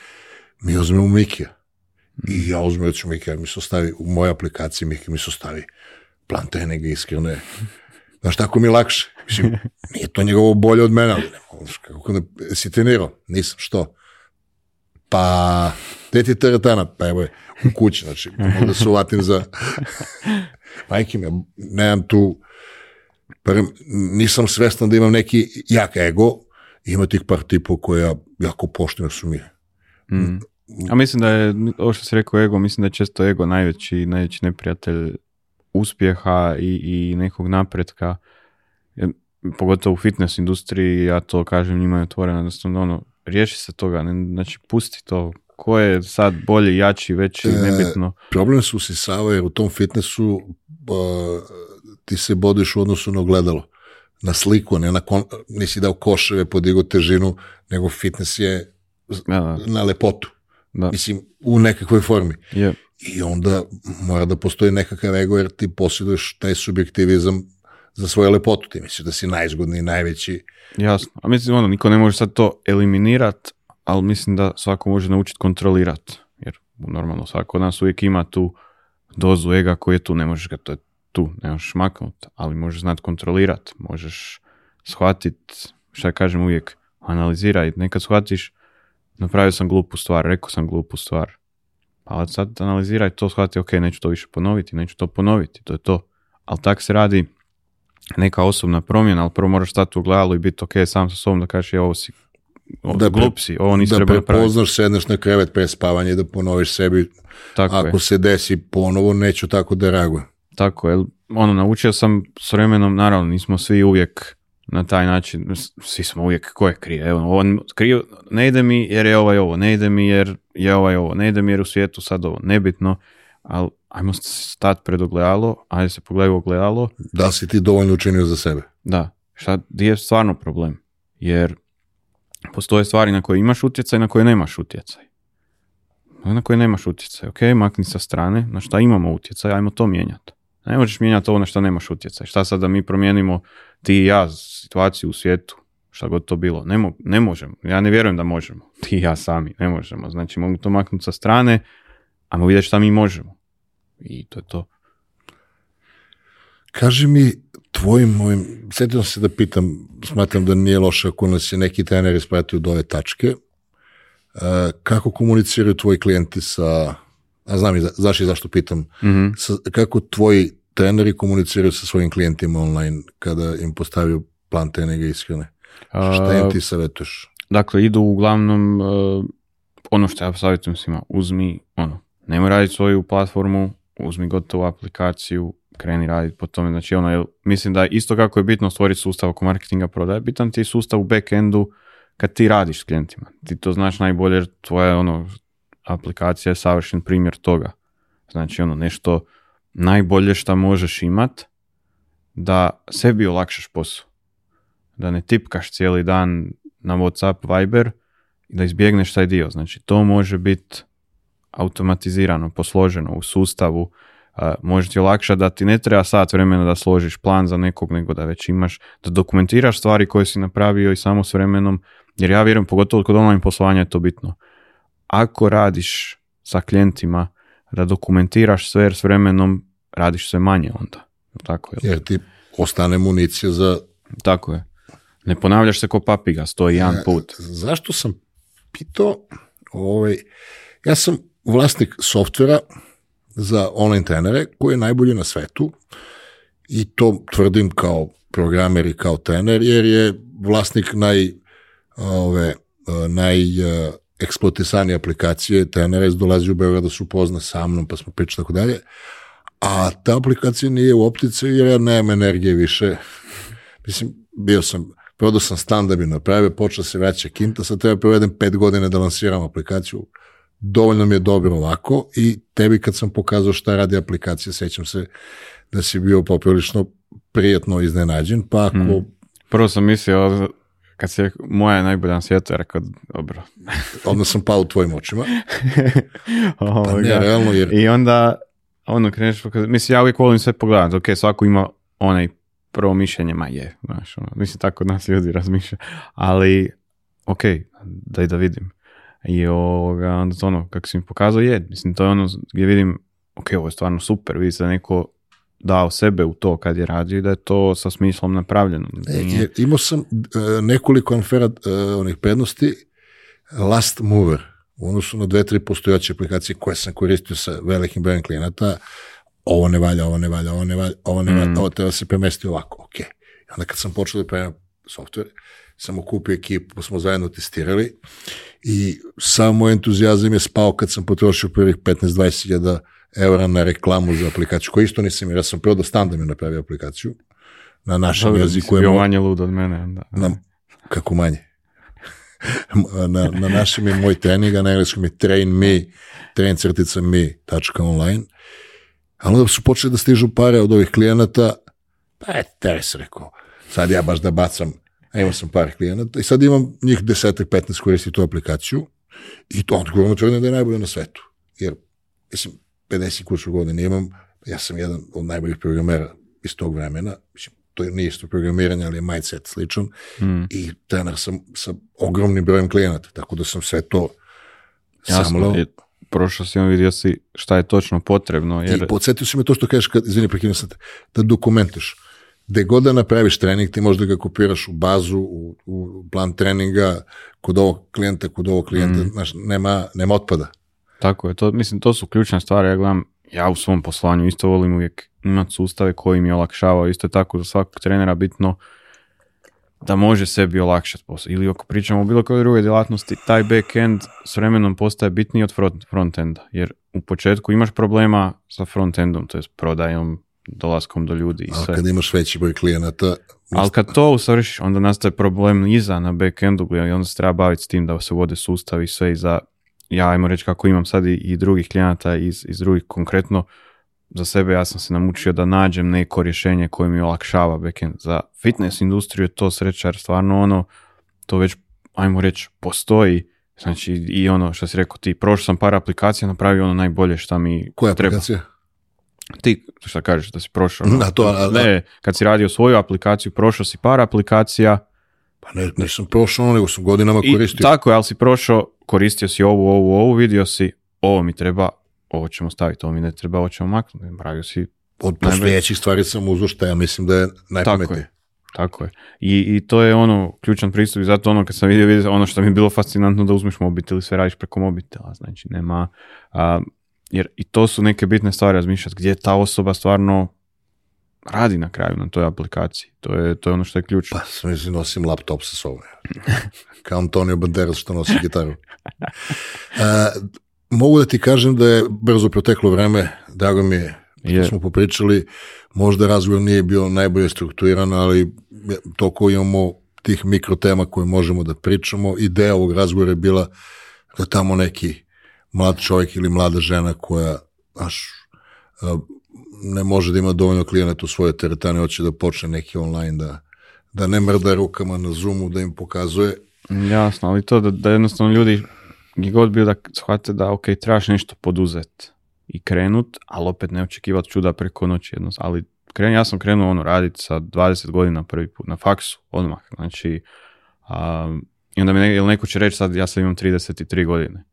mi uzmemo Mikija. I mm. ja uzmem, recimo, Mikija mi se ostavi u mojoj aplikaciji Mikija mi se ostavi plan treninga iskrene, Znaš, tako mi je lakše. Mislim, (laughs) nije to njegovo bolje od mene, ali kako ne, si trenirao? Nisam, što? Pa, gde ti teretana? Pa evo je, u kući, znači, onda se uvatim za... (laughs) Majke me, nemam tu... nisam svestan da imam neki jak ego, ima tih par tipa koja jako pošteno su mi. Mm. A mislim da je, ovo što si rekao ego, mislim da je često ego najveći, najveći neprijatelj uspjeha i, i nekog napretka pogotovo u fitness industriji, ja to kažem njima je otvoreno, jednostavno ono, riješi se toga, znači pusti to, ko je sad bolji, jači, veći, e, nebitno. problem su si Sava u tom fitnessu e, ti se bodiš u odnosu na ogledalo, na sliku, ne na kon, nisi dao koševe, podigo težinu, nego fitness je na lepotu. Mislim, u nekakvoj formi. Je i onda mora da postoji nekakav ego jer ti posjeduješ taj subjektivizam za svoju lepotu, ti misliš da si najzgodniji, najveći. Jasno, a mislim ono, niko ne može sad to eliminirat, ali mislim da svako može naučit kontrolirat, jer normalno svako od nas uvijek ima tu dozu ega koji je tu, ne možeš ga to je tu, ne možeš maknut, ali možeš znat kontrolirat, možeš shvatit, šta kažem uvijek, analiziraj, nekad shvatiš, napravio sam glupu stvar, rekao sam glupu stvar, ali sad analiziraj to, shvati, ok, neću to više ponoviti, neću to ponoviti, to je to. Ali tak se radi neka osobna promjena, ali prvo moraš stati u glavu i biti ok sam sa sobom da kažeš, ja ovo si ovo glup si, ovo nisi trebao napraviti. Da prepoznaš, sedneš na krevet pre spavanja i da ponoviš sebi, tako ako se desi ponovo, neću tako da reagujem. Tako je, ono, naučio sam s vremenom, naravno, nismo svi uvijek na taj način, svi smo uvijek, ko je krije, Evo, on ne ide mi jer je ovaj ovo, ne ide mi jer je ovaj ovo, ne ide mi jer u svijetu sad ovo, nebitno, ali ajmo stat pred ogledalo, ajde se pogledaj u ogledalo. Da si ti dovoljno učinio za sebe. Da, šta, di je stvarno problem? Jer postoje stvari na koje imaš utjecaj, na koje nemaš utjecaj. Na koje nemaš utjecaj, ok, makni sa strane, na šta imamo utjecaj, ajmo to mijenjati. Ne možeš mijenjati ovo na što nemaš utjecaj. Šta sad da mi promijenimo ti i ja situaciju u svijetu, šta god to bilo, ne, ne možemo. Ja ne vjerujem da možemo. (laughs) Ti i ja sami, ne možemo. Znači mogu to maknuti sa strane, mogu vidjeti šta mi možemo. I to je to. Kaži mi tvojim mojim, sjetio se da pitam, smatram da nije loše ako nas je neki trener ispratio do ove tačke, e, kako komuniciraju tvoji klijenti sa, a znam i zašto zašto pitam, mhm. kako tvoji treneri komuniciraju sa svojim klijentima online kada im postavljaju plan treninga ishrane? Šta im ti savjetuješ? Dakle, idu uglavnom e, ono što ja savjetujem svima, uzmi ono, nemoj raditi svoju platformu, uzmi gotovu aplikaciju, kreni raditi po tome. Znači, ono, mislim da isto kako je bitno stvoriti sustav oko marketinga prodaje, bitan ti je sustav u back-endu kad ti radiš s klijentima. Ti to znaš najbolje jer tvoja ono, aplikacija je savršen primjer toga. Znači, ono, nešto najbolje što možeš imat da sebi olakšaš posao. Da ne tipkaš cijeli dan na Whatsapp, Viber i da izbjegneš taj dio. Znači to može biti automatizirano, posloženo u sustavu. Može ti olakšati da ti ne treba sat vremena da složiš plan za nekog, nego da već imaš, da dokumentiraš stvari koje si napravio i samo s vremenom, jer ja vjerujem pogotovo kod online poslovanja je to bitno. Ako radiš sa klijentima, da dokumentiraš sve s vremenom radiš sve manje onda. Tako je. Jer ti ostane municija za... Tako je. Ne ponavljaš se ko papiga, stoji jedan e, put. Zašto sam pitao, ovaj, ja sam vlasnik softvera za online trenere koji je najbolji na svetu i to tvrdim kao programer i kao trener jer je vlasnik naj ove, naj e, eksploatisanije aplikacije trenera iz dolazi u Beograd da se upozna sa mnom pa smo pričali tako dalje a ta aplikacija nije u optici jer ja nemam energije više. Mislim, bio sam, prodao sam stan da bi napravio, počeo se vraća kinta, sad treba provedem pet godine da lansiram aplikaciju. Dovoljno mi je dobro ovako i tebi kad sam pokazao šta radi aplikacija, sećam se da si bio poprilično prijetno iznenađen, pa ako... Hmm. Prvo sam mislio, kad si moja je najbolja na svijetu, ja rekao, dobro. onda sam pao u tvojim očima. (laughs) Pa jer... I onda ono kreneš, mislim, ja uvijek volim sve pogledati, ok, svako ima onaj prvo mišljenje, ma je, znaš, ono, mislim, tako nas ljudi razmišlja, ali, ok, daj da vidim. I ovoga, onda to ono, kako si mi pokazao, je, mislim, to je ono gdje vidim, ok, ovo je stvarno super, vidi se da neko dao sebe u to kad je radio i da je to sa smislom napravljeno. E, imao sam e, nekoliko anfera e, onih prednosti, last mover, u odnosu na dve, tri postojaće aplikacije koje sam koristio sa velikim brojem klijenata, ovo ne valja, ovo ne valja, ovo ne valja, ovo valja, mm. treba se premesti ovako, ok. I onda kad sam počeo da prema software, sam okupio ekipu, pa smo zajedno testirali i sam moj entuzijazam je spao kad sam potrošio prvih 15 20000 eura na reklamu za aplikaciju, koju isto nisam, jer ja sam prvo da stan mi napravio aplikaciju na našem jeziku. Da, da, bio manje lud od mene. Da. kako manje? (laughs) na, na našem je moj trening, a na engleskom je train me, train crtica me, tačka online. ali onda su počeli da stižu pare od ovih klijenata, pa je teres rekao, sad ja baš da bacam, a imao sam par klijenata i sad imam njih desetak, 15 koristi tu aplikaciju i to odgovorno tvrdim da je najbolje na svetu. Jer, mislim, 50 kursu godine imam, ja sam jedan od najboljih programera iz tog vremena, mislim, to nije isto programiranje, ali je mindset sličan mm. i trener sam sa ogromnim brojem klijenata, tako da sam sve to Jasno, samlao. E, prošao si on vidio si šta je točno potrebno. Jer... I podsjetio si me to što kažeš, kad, izvini, prekinu sam da dokumentaš. Gde god da napraviš trening, ti možda ga kopiraš u bazu, u, u plan treninga, kod ovog klijenta, kod ovog klijenta, mm. znaš, nema, nema otpada. Tako je, to, mislim, to su ključne stvari, ja gledam ja u svom poslanju isto volim uvijek imati sustave koji mi olakšavaju. Isto je tako za svakog trenera bitno da može sebi olakšati posao. Ili ako pričamo o bilo kojoj druge djelatnosti, taj back-end s vremenom postaje bitniji od front-enda. Jer u početku imaš problema sa front-endom, to je s prodajom, dolaskom do ljudi. I sve. Ali kad imaš veći broj klijenata... Ali kad to usavršiš, onda nastaje problem iza na back-endu i onda se treba baviti s tim da se vode sustavi sve i za ja ajmo reći kako imam sad i, drugih klijenata iz, iz drugih konkretno, za sebe ja sam se namučio da nađem neko rješenje koje mi olakšava backend. Za fitness industriju je to srećar, stvarno ono, to već, ajmo reći, postoji. Znači i ono što si rekao ti, prošao sam par aplikacija, napravio ono najbolje što mi Koja treba. aplikacija? Ti šta kažeš da si prošao? Na ono? to, Ne, kad si radio svoju aplikaciju, prošao si par aplikacija, pa ne, nisam prošao nego sam godinama I Tako je, ali si prošao, koristio si ovu, ovu, ovu, vidio si, ovo mi treba, ovo ćemo staviti, ovo mi ne treba, ovo ćemo maknuti. Pravio si... Od postojećih stvari sam ja mislim da je najpametnije. Tako je. Tako je. I, I, to je ono ključan pristup i zato ono kad sam vidio, vidio ono što mi je bilo fascinantno da uzmeš mobitel i sve radiš preko mobitela. Znači nema... jer i to su neke bitne stvari razmišljati gdje je ta osoba stvarno radi na kraju na toj aplikaciji. To je, to je ono što je ključno. Pa, mislim, nosim laptop sa sobom. (laughs) Kao Antonio Banderas što nosi gitaru. Uh, (laughs) mogu da ti kažem da je brzo proteklo vreme, drago mi je je. smo popričali, možda razgovor nije bio najbolje strukturiran, ali toliko imamo tih mikrotema koje možemo da pričamo. Ideja ovog razgovora je bila da tamo neki mlad čovjek ili mlada žena koja, baš ne može da ima dovoljno klijenata u svoje teretani, hoće da počne neki online da, da ne mrda rukama na Zoomu, da im pokazuje. Jasno, ali to da, da jednostavno ljudi gdje god bio da shvate da ok, trebaš nešto poduzet i krenut, ali opet ne očekivat čuda preko noći jednostavno, ali ja sam krenuo ono raditi sa 20 godina prvi put na faksu, odmah, znači a, i onda mi ne, neko će reći sad ja sad imam 33 godine,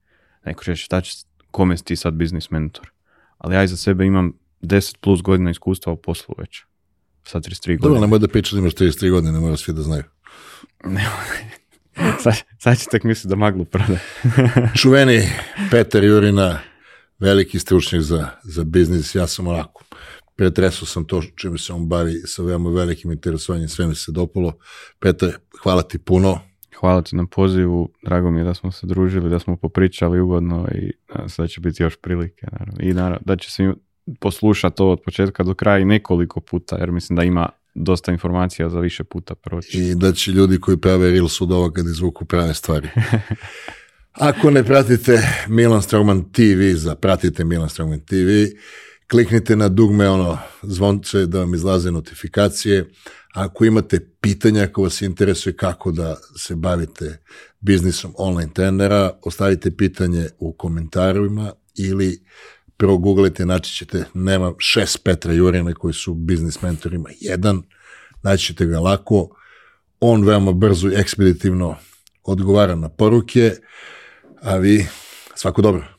neko će reći šta će, kome si ti sad biznis mentor, ali ja iza sebe imam 10 plus godina iskustva u poslu već. Sa 33 godine. Dobro, nemoj da pričati da imaš 33 godine, ne da svi da znaju. (laughs) sad, sad će tek misliti da maglu prada. (laughs) Čuveni Peter Jurina, veliki stručnjak za, za biznis, ja sam onako pretresao sam to čime se on bavi sa veoma velikim interesovanjem, sve mi se dopalo. Peter, hvala ti puno. Hvala ti na pozivu, drago mi je da smo se družili, da smo popričali ugodno i da će biti još prilike. Naravno. I naravno, da će svim, posluša to od početka do kraja i nekoliko puta, jer mislim da ima dosta informacija za više puta proći. I da će ljudi koji prave su od ovoga kad izvuku prave stvari. (laughs) Ako ne pratite Milan Strongman TV, zapratite Milan Strongman TV, kliknite na dugme ono zvonce da vam izlaze notifikacije. Ako imate pitanja, ako vas interesuje kako da se bavite biznisom online trenera, ostavite pitanje u komentarima ili proguglajte, naći ćete, nema šest Petra Jurina koji su biznis mentorima, jedan, naći ćete ga lako, on veoma brzo i ekspeditivno odgovara na poruke, a vi svako dobro.